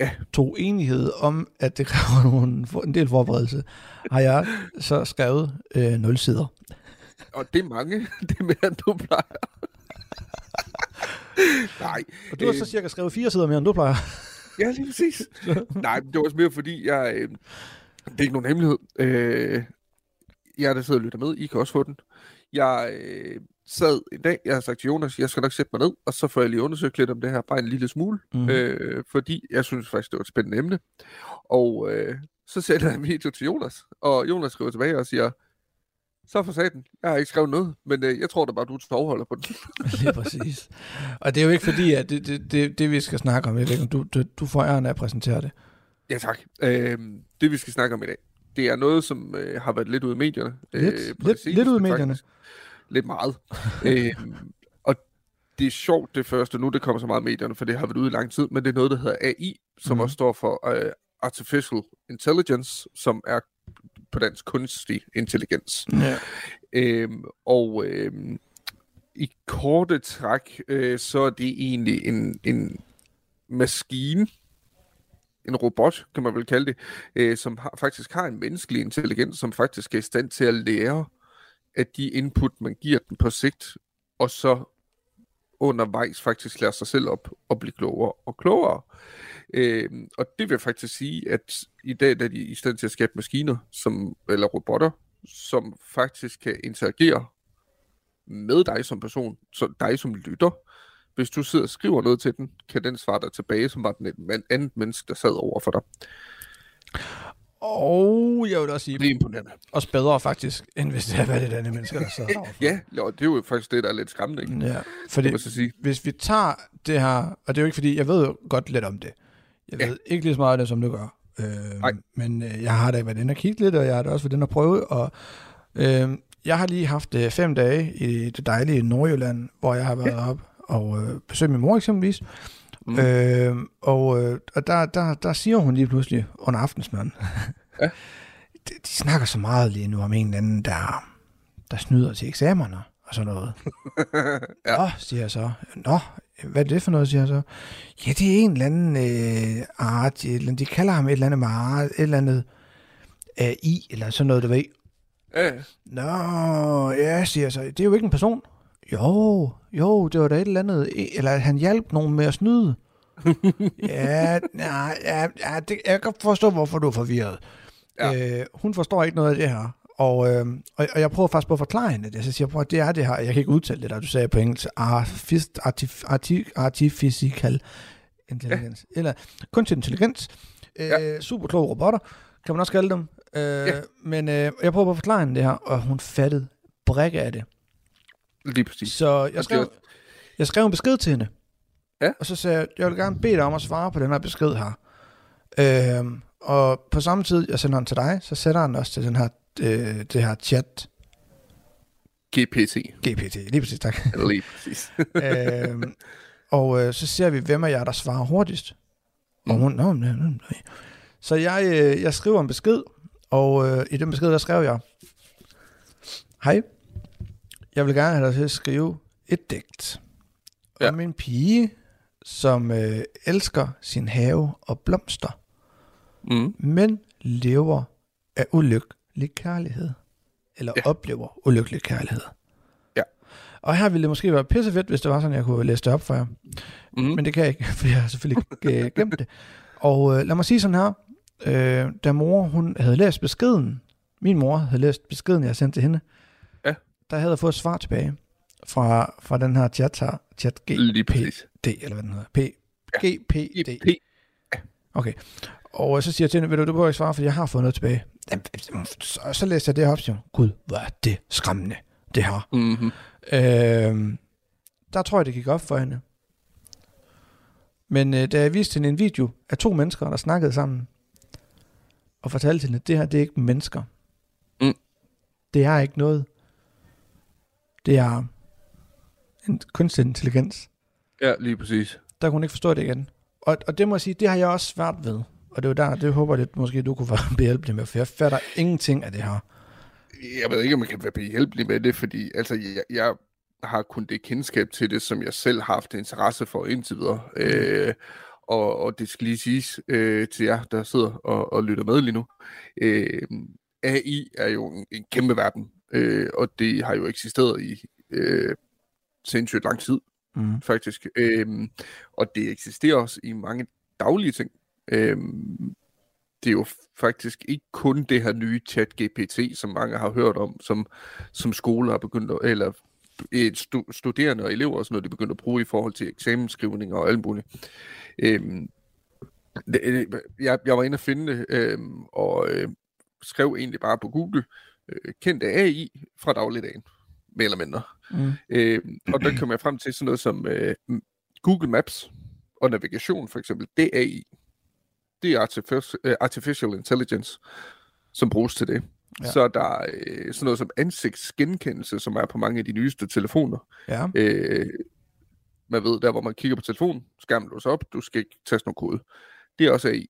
[SPEAKER 6] Ja.
[SPEAKER 5] to enighed om, at det kræver nogle, en del forberedelse, har jeg så skrevet øh, 0 sider.
[SPEAKER 6] Og det er mange. Det er mere, end du plejer. Nej.
[SPEAKER 5] Og du har så cirka skrevet fire sider mere, end du plejer.
[SPEAKER 6] Ja, lige præcis. Nej, det var også mere fordi, jeg... Øh, det er ikke nogen hemmelighed. Øh, jeg der sidder og lytter med, I kan også få den. Jeg øh, sad en dag, jeg har sagt til Jonas, jeg skal nok sætte mig ned, og så får jeg lige undersøgt lidt om det her, bare en lille smule. Mm. Øh, fordi jeg synes faktisk, det var et spændende emne. Og øh, så sender jeg en video til Jonas, og Jonas skriver tilbage og siger, så for satan, jeg har ikke skrevet noget, men øh, jeg tror da bare, du er tovholder på den.
[SPEAKER 5] Lige præcis. Og det er jo ikke fordi, at det, det, det, det vi skal snakke om, jeg ved du, du, du får æren af at præsentere det.
[SPEAKER 6] Ja, tak. Øh, det, vi skal snakke om i dag, det er noget, som øh, har været lidt ude i medierne.
[SPEAKER 5] Lidt-
[SPEAKER 6] på
[SPEAKER 5] lidt-
[SPEAKER 6] seneste,
[SPEAKER 5] lidt ude i medierne.
[SPEAKER 6] faktisk. Lidt meget. øh, og det er sjovt, det første nu, det kommer så meget i medierne, for det har været ude i lang tid, men det er noget, der hedder AI, som mm. også står for øh, Artificial Intelligence, som er på dansk kunstig intelligens.
[SPEAKER 5] Ja.
[SPEAKER 6] Øhm, og øhm, i korte træk, øh, så er det egentlig en, en maskine, en robot, kan man vel kalde det, øh, som har, faktisk har en menneskelig intelligens, som faktisk er i stand til at lære af de input, man giver den på sigt, og så undervejs faktisk lære sig selv op og blive klogere og klogere. Øh, og det vil faktisk sige, at i dag er de i stand til at skabe maskiner, som, eller robotter, som faktisk kan interagere med dig som person, så dig som lytter. Hvis du sidder og skriver noget til den, kan den svare dig tilbage, som var den et andet menneske, der sad over for dig.
[SPEAKER 5] Og jeg vil også sige,
[SPEAKER 6] Det er imponerende.
[SPEAKER 5] også bedre faktisk, end hvis det havde været et andet menneske, der sad overfor.
[SPEAKER 6] Ja, og det er jo faktisk det, der er lidt skræmmende, ikke?
[SPEAKER 5] Ja,
[SPEAKER 6] Det
[SPEAKER 5] fordi
[SPEAKER 6] så sige.
[SPEAKER 5] hvis vi tager det her, og det er jo ikke fordi, jeg ved jo godt lidt om det. Jeg
[SPEAKER 6] Ja.
[SPEAKER 5] ved ikke lige så meget af det, som du gør. Øh,
[SPEAKER 6] Nej.
[SPEAKER 5] men øh, jeg har da været inde og kigge lidt, og jeg har da også været inde og prøve, og øh, jeg har lige haft øh, fem dage i det dejlige Nordjylland, hvor jeg har været ja. op og øh, besøgt min mor eksempelvis.
[SPEAKER 6] Mm.
[SPEAKER 5] Øh, og øh, og der, der, der siger hun lige pludselig under aftensmaden,
[SPEAKER 6] Ja.
[SPEAKER 5] de, de snakker så meget lige nu om en eller anden, der, der snyder til eksamener og sådan noget.
[SPEAKER 6] Ja.
[SPEAKER 5] Nå, siger jeg så. Nå, hvad er det for noget, siger jeg så. Ja, det er en eller anden øh, art, et eller andet, de kalder ham et eller andet med art, et eller andet AI, eller sådan noget, du ved.
[SPEAKER 6] Ja.
[SPEAKER 5] Nå, ja, siger jeg så. Det er jo ikke en person. Jo, jo, det var da et eller andet, eller at han hjalp nogen med at snyde. ja, nej, ja, ja det, jeg kan forstå, hvorfor du er forvirret.
[SPEAKER 6] Ja.
[SPEAKER 5] Øh, hun forstår ikke noget af det her. Og, øh, og, og jeg prøver faktisk på at forklare hende det. Så siger jeg, prøv, det er det her. Jeg kan ikke udtale det der, du sagde på engelsk. Artif, artif, artif, artificial intelligence. Ja. Eller kunstig intelligens. Øh,
[SPEAKER 6] Ja.
[SPEAKER 5] Super kloge robotter, kan man også kalde dem. Øh, ja. Men øh, jeg prøver på at forklare hende det her, og hun fattede brække af det.
[SPEAKER 6] Lige præcis.
[SPEAKER 5] Så jeg
[SPEAKER 6] Og
[SPEAKER 5] skrev, jeg skrev en besked til hende.
[SPEAKER 6] Ja.
[SPEAKER 5] Og så sagde jeg, jeg vil gerne bede dig om at svare på den her besked her. Øhm, og på samme tid, jeg sender den til dig, så sætter han også til den her, øh, det her chat
[SPEAKER 6] GPT.
[SPEAKER 5] GPT. Lige præcis, tak.
[SPEAKER 6] Lige præcis.
[SPEAKER 5] øhm, og øh, så ser vi, hvem af jer, der svarer hurtigst. Og
[SPEAKER 6] Mm.
[SPEAKER 5] hun, nå, nej, nej, nej. Så jeg, øh, jeg skriver en besked, og øh, i den besked, der skrev jeg, Hej, jeg vil gerne have dig til at skrive et digt
[SPEAKER 6] Ja.
[SPEAKER 5] om en pige, som øh, elsker sin have og blomster,
[SPEAKER 6] Mm.
[SPEAKER 5] men lever af ulykkelig kærlighed. Eller ja. Oplever ulykkelig kærlighed.
[SPEAKER 6] Ja.
[SPEAKER 5] Og her ville det måske være pissefedt, hvis det var sådan, jeg kunne læse det op for jer.
[SPEAKER 6] Mm.
[SPEAKER 5] Men det kan jeg ikke, for jeg har selvfølgelig ikke øh, gemt det. Og øh, lad mig sige sådan her. Øh, da mor hun havde læst beskeden, min mor havde læst beskeden, jeg sendte til hende,
[SPEAKER 6] Ja.
[SPEAKER 5] Der havde jeg fået et svar tilbage fra, fra den her chat her, chat. GPT, eller hvad den hedder, P, GPD.
[SPEAKER 6] P.
[SPEAKER 5] Okay. Og så siger jeg til hende, ved du, du behøver ikke svare, for jeg har fået noget tilbage. Så, så læser jeg det op, siger Gud, hvor er det skræmmende, det her.
[SPEAKER 6] Mm-hmm.
[SPEAKER 5] Øh, der tror jeg, det gik op for hende. Men øh, da jeg viste hende en video af to mennesker, der snakkede sammen, og fortalte hende, at det her, det er ikke mennesker.
[SPEAKER 6] Mm.
[SPEAKER 5] Det er ikke noget. Det er en kunstig intelligens.
[SPEAKER 6] Ja, lige præcis.
[SPEAKER 5] Der kunne hun ikke forstå det igen. Og, og det må jeg sige, det har jeg også svært ved. Og det er jo der, det håber jeg lidt, måske du kunne være behjælpelig med, for jeg fatter ingenting af det her.
[SPEAKER 6] Jeg ved ikke, om man kan være behjælpelig med det, fordi altså, jeg, jeg har kun det kendskab til det, som jeg selv har haft interesse for indtil videre. Øh, og, og det skal lige siges øh, til jer, der sidder og, og lytter med lige nu. Øh, AI er jo en, en kæmpe verden, øh, og det har jo eksisteret i øh, sindssygt lang tid,
[SPEAKER 5] Mm.
[SPEAKER 6] faktisk. Øhm, og det eksisterer også i mange daglige ting. Øhm, det er jo faktisk ikke kun det her nye chat GPT, som mange har hørt om, som, som skoler har begyndt at, eller eh, stu, studerende og elever og sådan noget, de begynder at bruge i forhold til eksamensskrivning og alt muligt. Øhm, det, øh, jeg, jeg var inde og finde det, øhm, og øh, skrev egentlig bare på Google, øh, kendt AI fra dagligdagen, mere eller mindre.
[SPEAKER 5] Mm.
[SPEAKER 6] Øh, og der kom jeg frem til sådan noget som øh, Google Maps og navigation for eksempel. Det er AI. Det er artificial, artificial intelligence, som bruges til det.
[SPEAKER 5] Ja.
[SPEAKER 6] Så er der øh, sådan noget som ansigtsgenkendelse, som er på mange af de nyeste telefoner.
[SPEAKER 5] Ja.
[SPEAKER 6] Øh, man ved, der hvor man kigger på telefonen, skærmen låser op, du skal ikke taste noget kode. Det er også AI.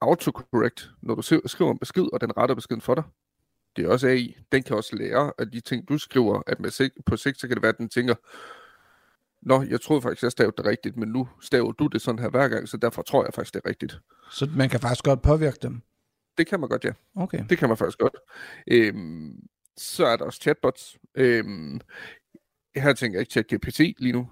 [SPEAKER 6] autocorrect, når du skriver en besked, og den retter beskeden for dig. Det er også AI. Den kan også lære af de ting, du skriver, at med sigt, på sigt, så kan det være, at den tænker, Nå, jeg troede faktisk, jeg stavede det rigtigt, men nu staver du det sådan her hver gang, så derfor tror jeg faktisk, det er rigtigt.
[SPEAKER 5] Så man kan faktisk godt påvirke dem.
[SPEAKER 6] Det kan man godt, ja.
[SPEAKER 5] Okay.
[SPEAKER 6] Det kan man faktisk godt. Øhm, så er der også chatbots. Øhm, her tænker jeg ikke ChatGPT lige nu.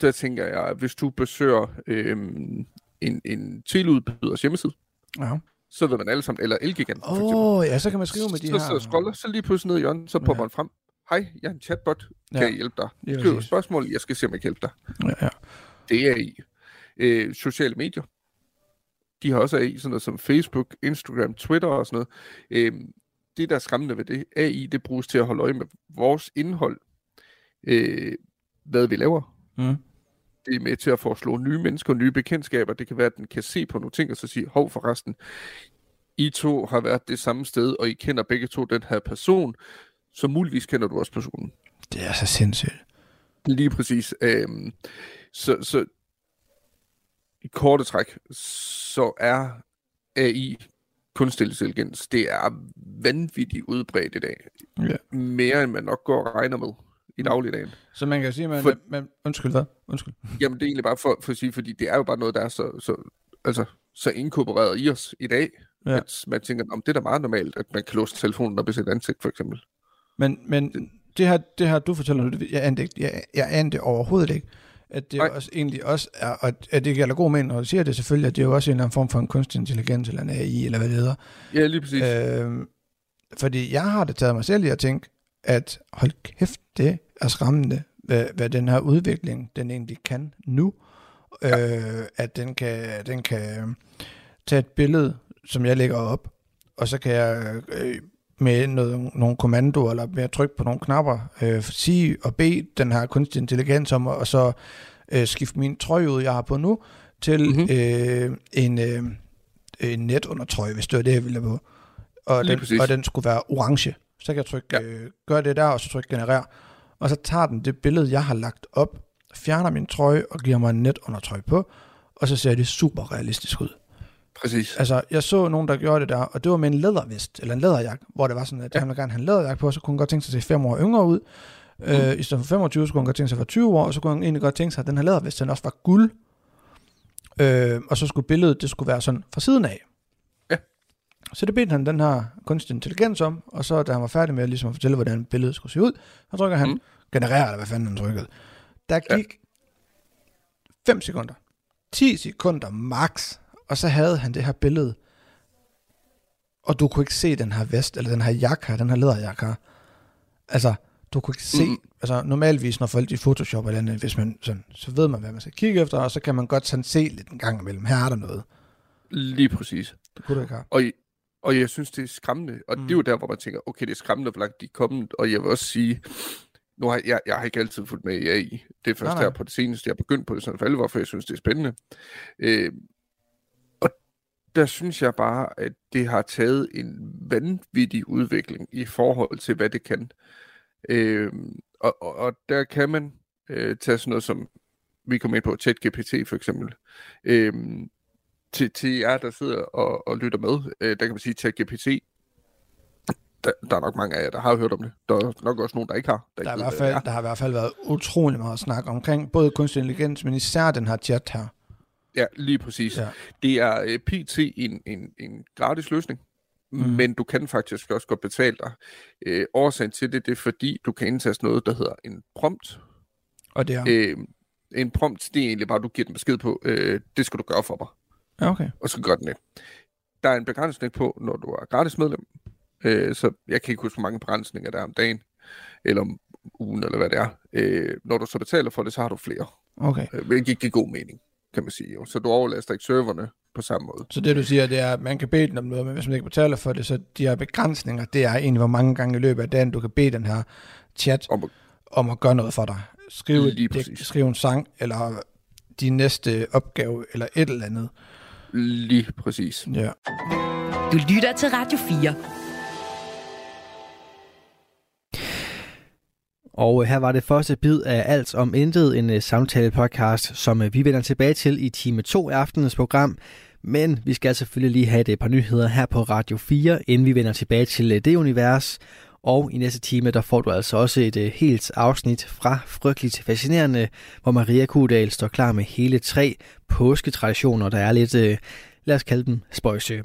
[SPEAKER 6] Der tænker jeg, hvis du besøger øhm, en, en teleudbyders hjemmeside,
[SPEAKER 5] Ja.
[SPEAKER 6] Så ved man alle sammen, eller Elgigant for
[SPEAKER 5] Åh, oh, ja, så kan man skrive med de
[SPEAKER 6] så,
[SPEAKER 5] her...
[SPEAKER 6] så scroller, så lige pludselig ned i hjørnet, så popper
[SPEAKER 5] Ja.
[SPEAKER 6] den frem. Hej, jeg er en chatbot. Kan
[SPEAKER 5] Ja,
[SPEAKER 6] jeg hjælpe dig? Skriv et spørgsmål, jeg skal se, om jeg kan hjælpe dig.
[SPEAKER 5] Ja, ja.
[SPEAKER 6] Det er i. Øh, sociale medier. De har også AI, sådan noget som Facebook, Instagram, Twitter og sådan noget. Øh, det, der er skræmmende ved det, AI, det bruges til at holde øje med vores indhold. Øh, hvad vi laver.
[SPEAKER 5] Mm.
[SPEAKER 6] Det er med til at foreslå nye mennesker, nye bekendtskaber. Det kan være, at den kan se på nogle ting og så sige, hov forresten, I to har været det samme sted, og I kender begge to den her person, så muligvis kender du også personen.
[SPEAKER 5] Det er så sindssygt.
[SPEAKER 6] Lige præcis. Øhm, så, så i korte træk, så er AI, kunstig intelligens, det er vanvittigt udbredt i dag.
[SPEAKER 5] Ja.
[SPEAKER 6] Mere end man nok går og regner med i dagligdagen.
[SPEAKER 5] Så man kan sige, man,
[SPEAKER 6] For-
[SPEAKER 5] man, undskyld, hvad? Undskyld.
[SPEAKER 6] Jamen det er egentlig bare for, for at sige, fordi det er jo bare noget, der er så, så, altså, så inkorporeret i os i dag,
[SPEAKER 5] Ja.
[SPEAKER 6] at man tænker, om det er da meget normalt, at man kan låse telefonen op i sit ansigt, for eksempel.
[SPEAKER 5] Men, men det, her, det her, du fortæller nu, det, jeg anede jeg, jeg anede det overhovedet ikke, at det
[SPEAKER 6] Nej.
[SPEAKER 5] også, egentlig også er, og at- det gælder god mening, når du siger det selvfølgelig, at det er jo også en eller anden form for en kunstig intelligens, eller en AI, eller hvad det hedder.
[SPEAKER 6] Ja, lige præcis. Øh,
[SPEAKER 5] fordi jeg har det taget mig selv i at tænke, at hold kæft, det er skræmmende, hvad, hvad den her udvikling, den egentlig kan nu. Ja. Øh, at den kan, den kan tage et billede, som jeg lægger op, og så kan jeg øh, med noget, nogle kommandoer, eller med at trykke på nogle knapper, øh, sige og bede den her kunstig intelligens om, og så øh, skifte min trøje ud, jeg har på nu, til
[SPEAKER 6] Mhm.
[SPEAKER 5] mm-hmm. øh, en, øh, en netundertrøje, hvis det var det, jeg ville have på. Og
[SPEAKER 6] Lige
[SPEAKER 5] den,
[SPEAKER 6] præcis.
[SPEAKER 5] og den skulle være orange. Så kan jeg trykke, ja. Øh, gøre det der, og så trykke generer. Og så tager den det billede, jeg har lagt op, fjerner min trøje og giver mig en netundertrøje på, og så ser det super realistisk ud.
[SPEAKER 6] præcis.
[SPEAKER 5] Altså, jeg så nogen, der gjorde det der, og det var med en lædervest, eller en læderjakke, hvor det var sådan, at ja. Han ville gerne have en læderjakke på, så kunne han godt tænke sig at se fem år yngre ud. Mm. Øh, I stedet for 25, så kunne han godt tænke sig være 20 år, og så kunne han egentlig godt tænke sig, at den her lædervest, den også var guld. Øh, og så skulle billedet, det skulle være sådan fra siden af.
[SPEAKER 6] Ja.
[SPEAKER 5] Så det bedte han den her kunstig intelligens om, og så da han var færdig med ligesom at fortælle, hvordan billedet skulle se ud, så trykker han mm.
[SPEAKER 6] Mm.
[SPEAKER 5] generer, eller hvad fanden han trykkede. Der
[SPEAKER 6] Ja.
[SPEAKER 5] gik 5 sekunder, 10 sekunder max, og så havde han det her billede, og du kunne ikke se den her vest, eller den her jakke her, den her læderjakke her. Altså, du kunne ikke se. Mm. altså normalvis, når folk i Photoshop eller andet, hvis man sådan, så ved man, hvad man skal kigge efter, og så kan man godt sådan se lidt en gang imellem, her er der noget.
[SPEAKER 6] Lige præcis.
[SPEAKER 5] Det kunne du ikke have.
[SPEAKER 6] Og, og jeg synes, det er skræmmende. Og
[SPEAKER 5] Mm.
[SPEAKER 6] mm. det er jo der, hvor man tænker, okay, det er skræmmende, hvor langt de er kommet. Og jeg vil også sige, nu har jeg, jeg har ikke altid fulgt med i AI. Det er først
[SPEAKER 5] Nej, nej.
[SPEAKER 6] her på det seneste, jeg er begyndt på det sådan for alvor, for jeg synes, det er spændende. Øh, og der synes jeg bare, at det har taget en vanvittig udvikling i forhold til, hvad det kan. Øh, og, og, og der kan man øh, tage sådan noget som, vi kommer ind på ChatGPT for eksempel. Øh, til, til jer, der sidder og, og lytter med, øh, der kan man sige, ChatGPT, der, der er nok mange af jer, der har hørt om det. Der er nok også nogen, der ikke har.
[SPEAKER 5] Der, er i hvert fald, der har i hvert fald været utrolig meget snak omkring både kunstig intelligens, men især den her chat her.
[SPEAKER 6] er. Ja, lige præcis.
[SPEAKER 5] Ja.
[SPEAKER 6] Det er øh, PT en, en, en gratis løsning,
[SPEAKER 5] mm.
[SPEAKER 6] men du kan faktisk også godt betale dig. Øh, årsagen til det, det er fordi, du kan indtaste noget, der hedder en prompt.
[SPEAKER 5] Og det er...
[SPEAKER 6] Øh, en prompt, det er egentlig bare, du giver den besked på, øh, det skal du gøre for mig.
[SPEAKER 5] Okay.
[SPEAKER 6] og så gør den det. Der er en begrænsning på, når du er gratis medlem. Øh, så jeg kan ikke huske, hvor mange begrænsninger der er om dagen, eller om ugen, eller hvad det er. Øh, når du så betaler for det, så har du flere.
[SPEAKER 5] okay.
[SPEAKER 6] Øh, hvilket giver god mening, kan man sige. Så du overlaster ikke serverne på samme måde.
[SPEAKER 5] Så det du siger, det er, at man kan bede den om noget, men hvis man ikke betaler for det, så de her begrænsninger, det er egentlig, hvor mange gange i løbet af dagen, du kan bede den her chat
[SPEAKER 6] Om,
[SPEAKER 5] om at gøre noget for dig. Skrive et digt, skrive en sang, eller din næste opgave, eller et eller andet.
[SPEAKER 6] Lige præcis.
[SPEAKER 5] Ja.
[SPEAKER 2] Du lytter til Radio 4.
[SPEAKER 1] Og øh, her var det første bid af Alt om Intet, en uh, samtale-podcast, som uh, vi vender tilbage til i time 2 af aftenens program. Men vi skal selvfølgelig lige have et par nyheder her på Radio 4, inden vi vender tilbage til øh, det univers. Og i næste time, der får du altså også et øh, helt afsnit fra Frygteligt Fascinerende, hvor Maria Kudal står klar med hele tre påsketraditioner, der er lidt, øh, lad os kalde dem, spøjse.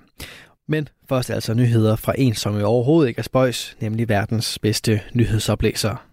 [SPEAKER 1] Men først altså nyheder fra en, som jo overhovedet ikke er spøjs, nemlig verdens bedste nyhedsoplæser.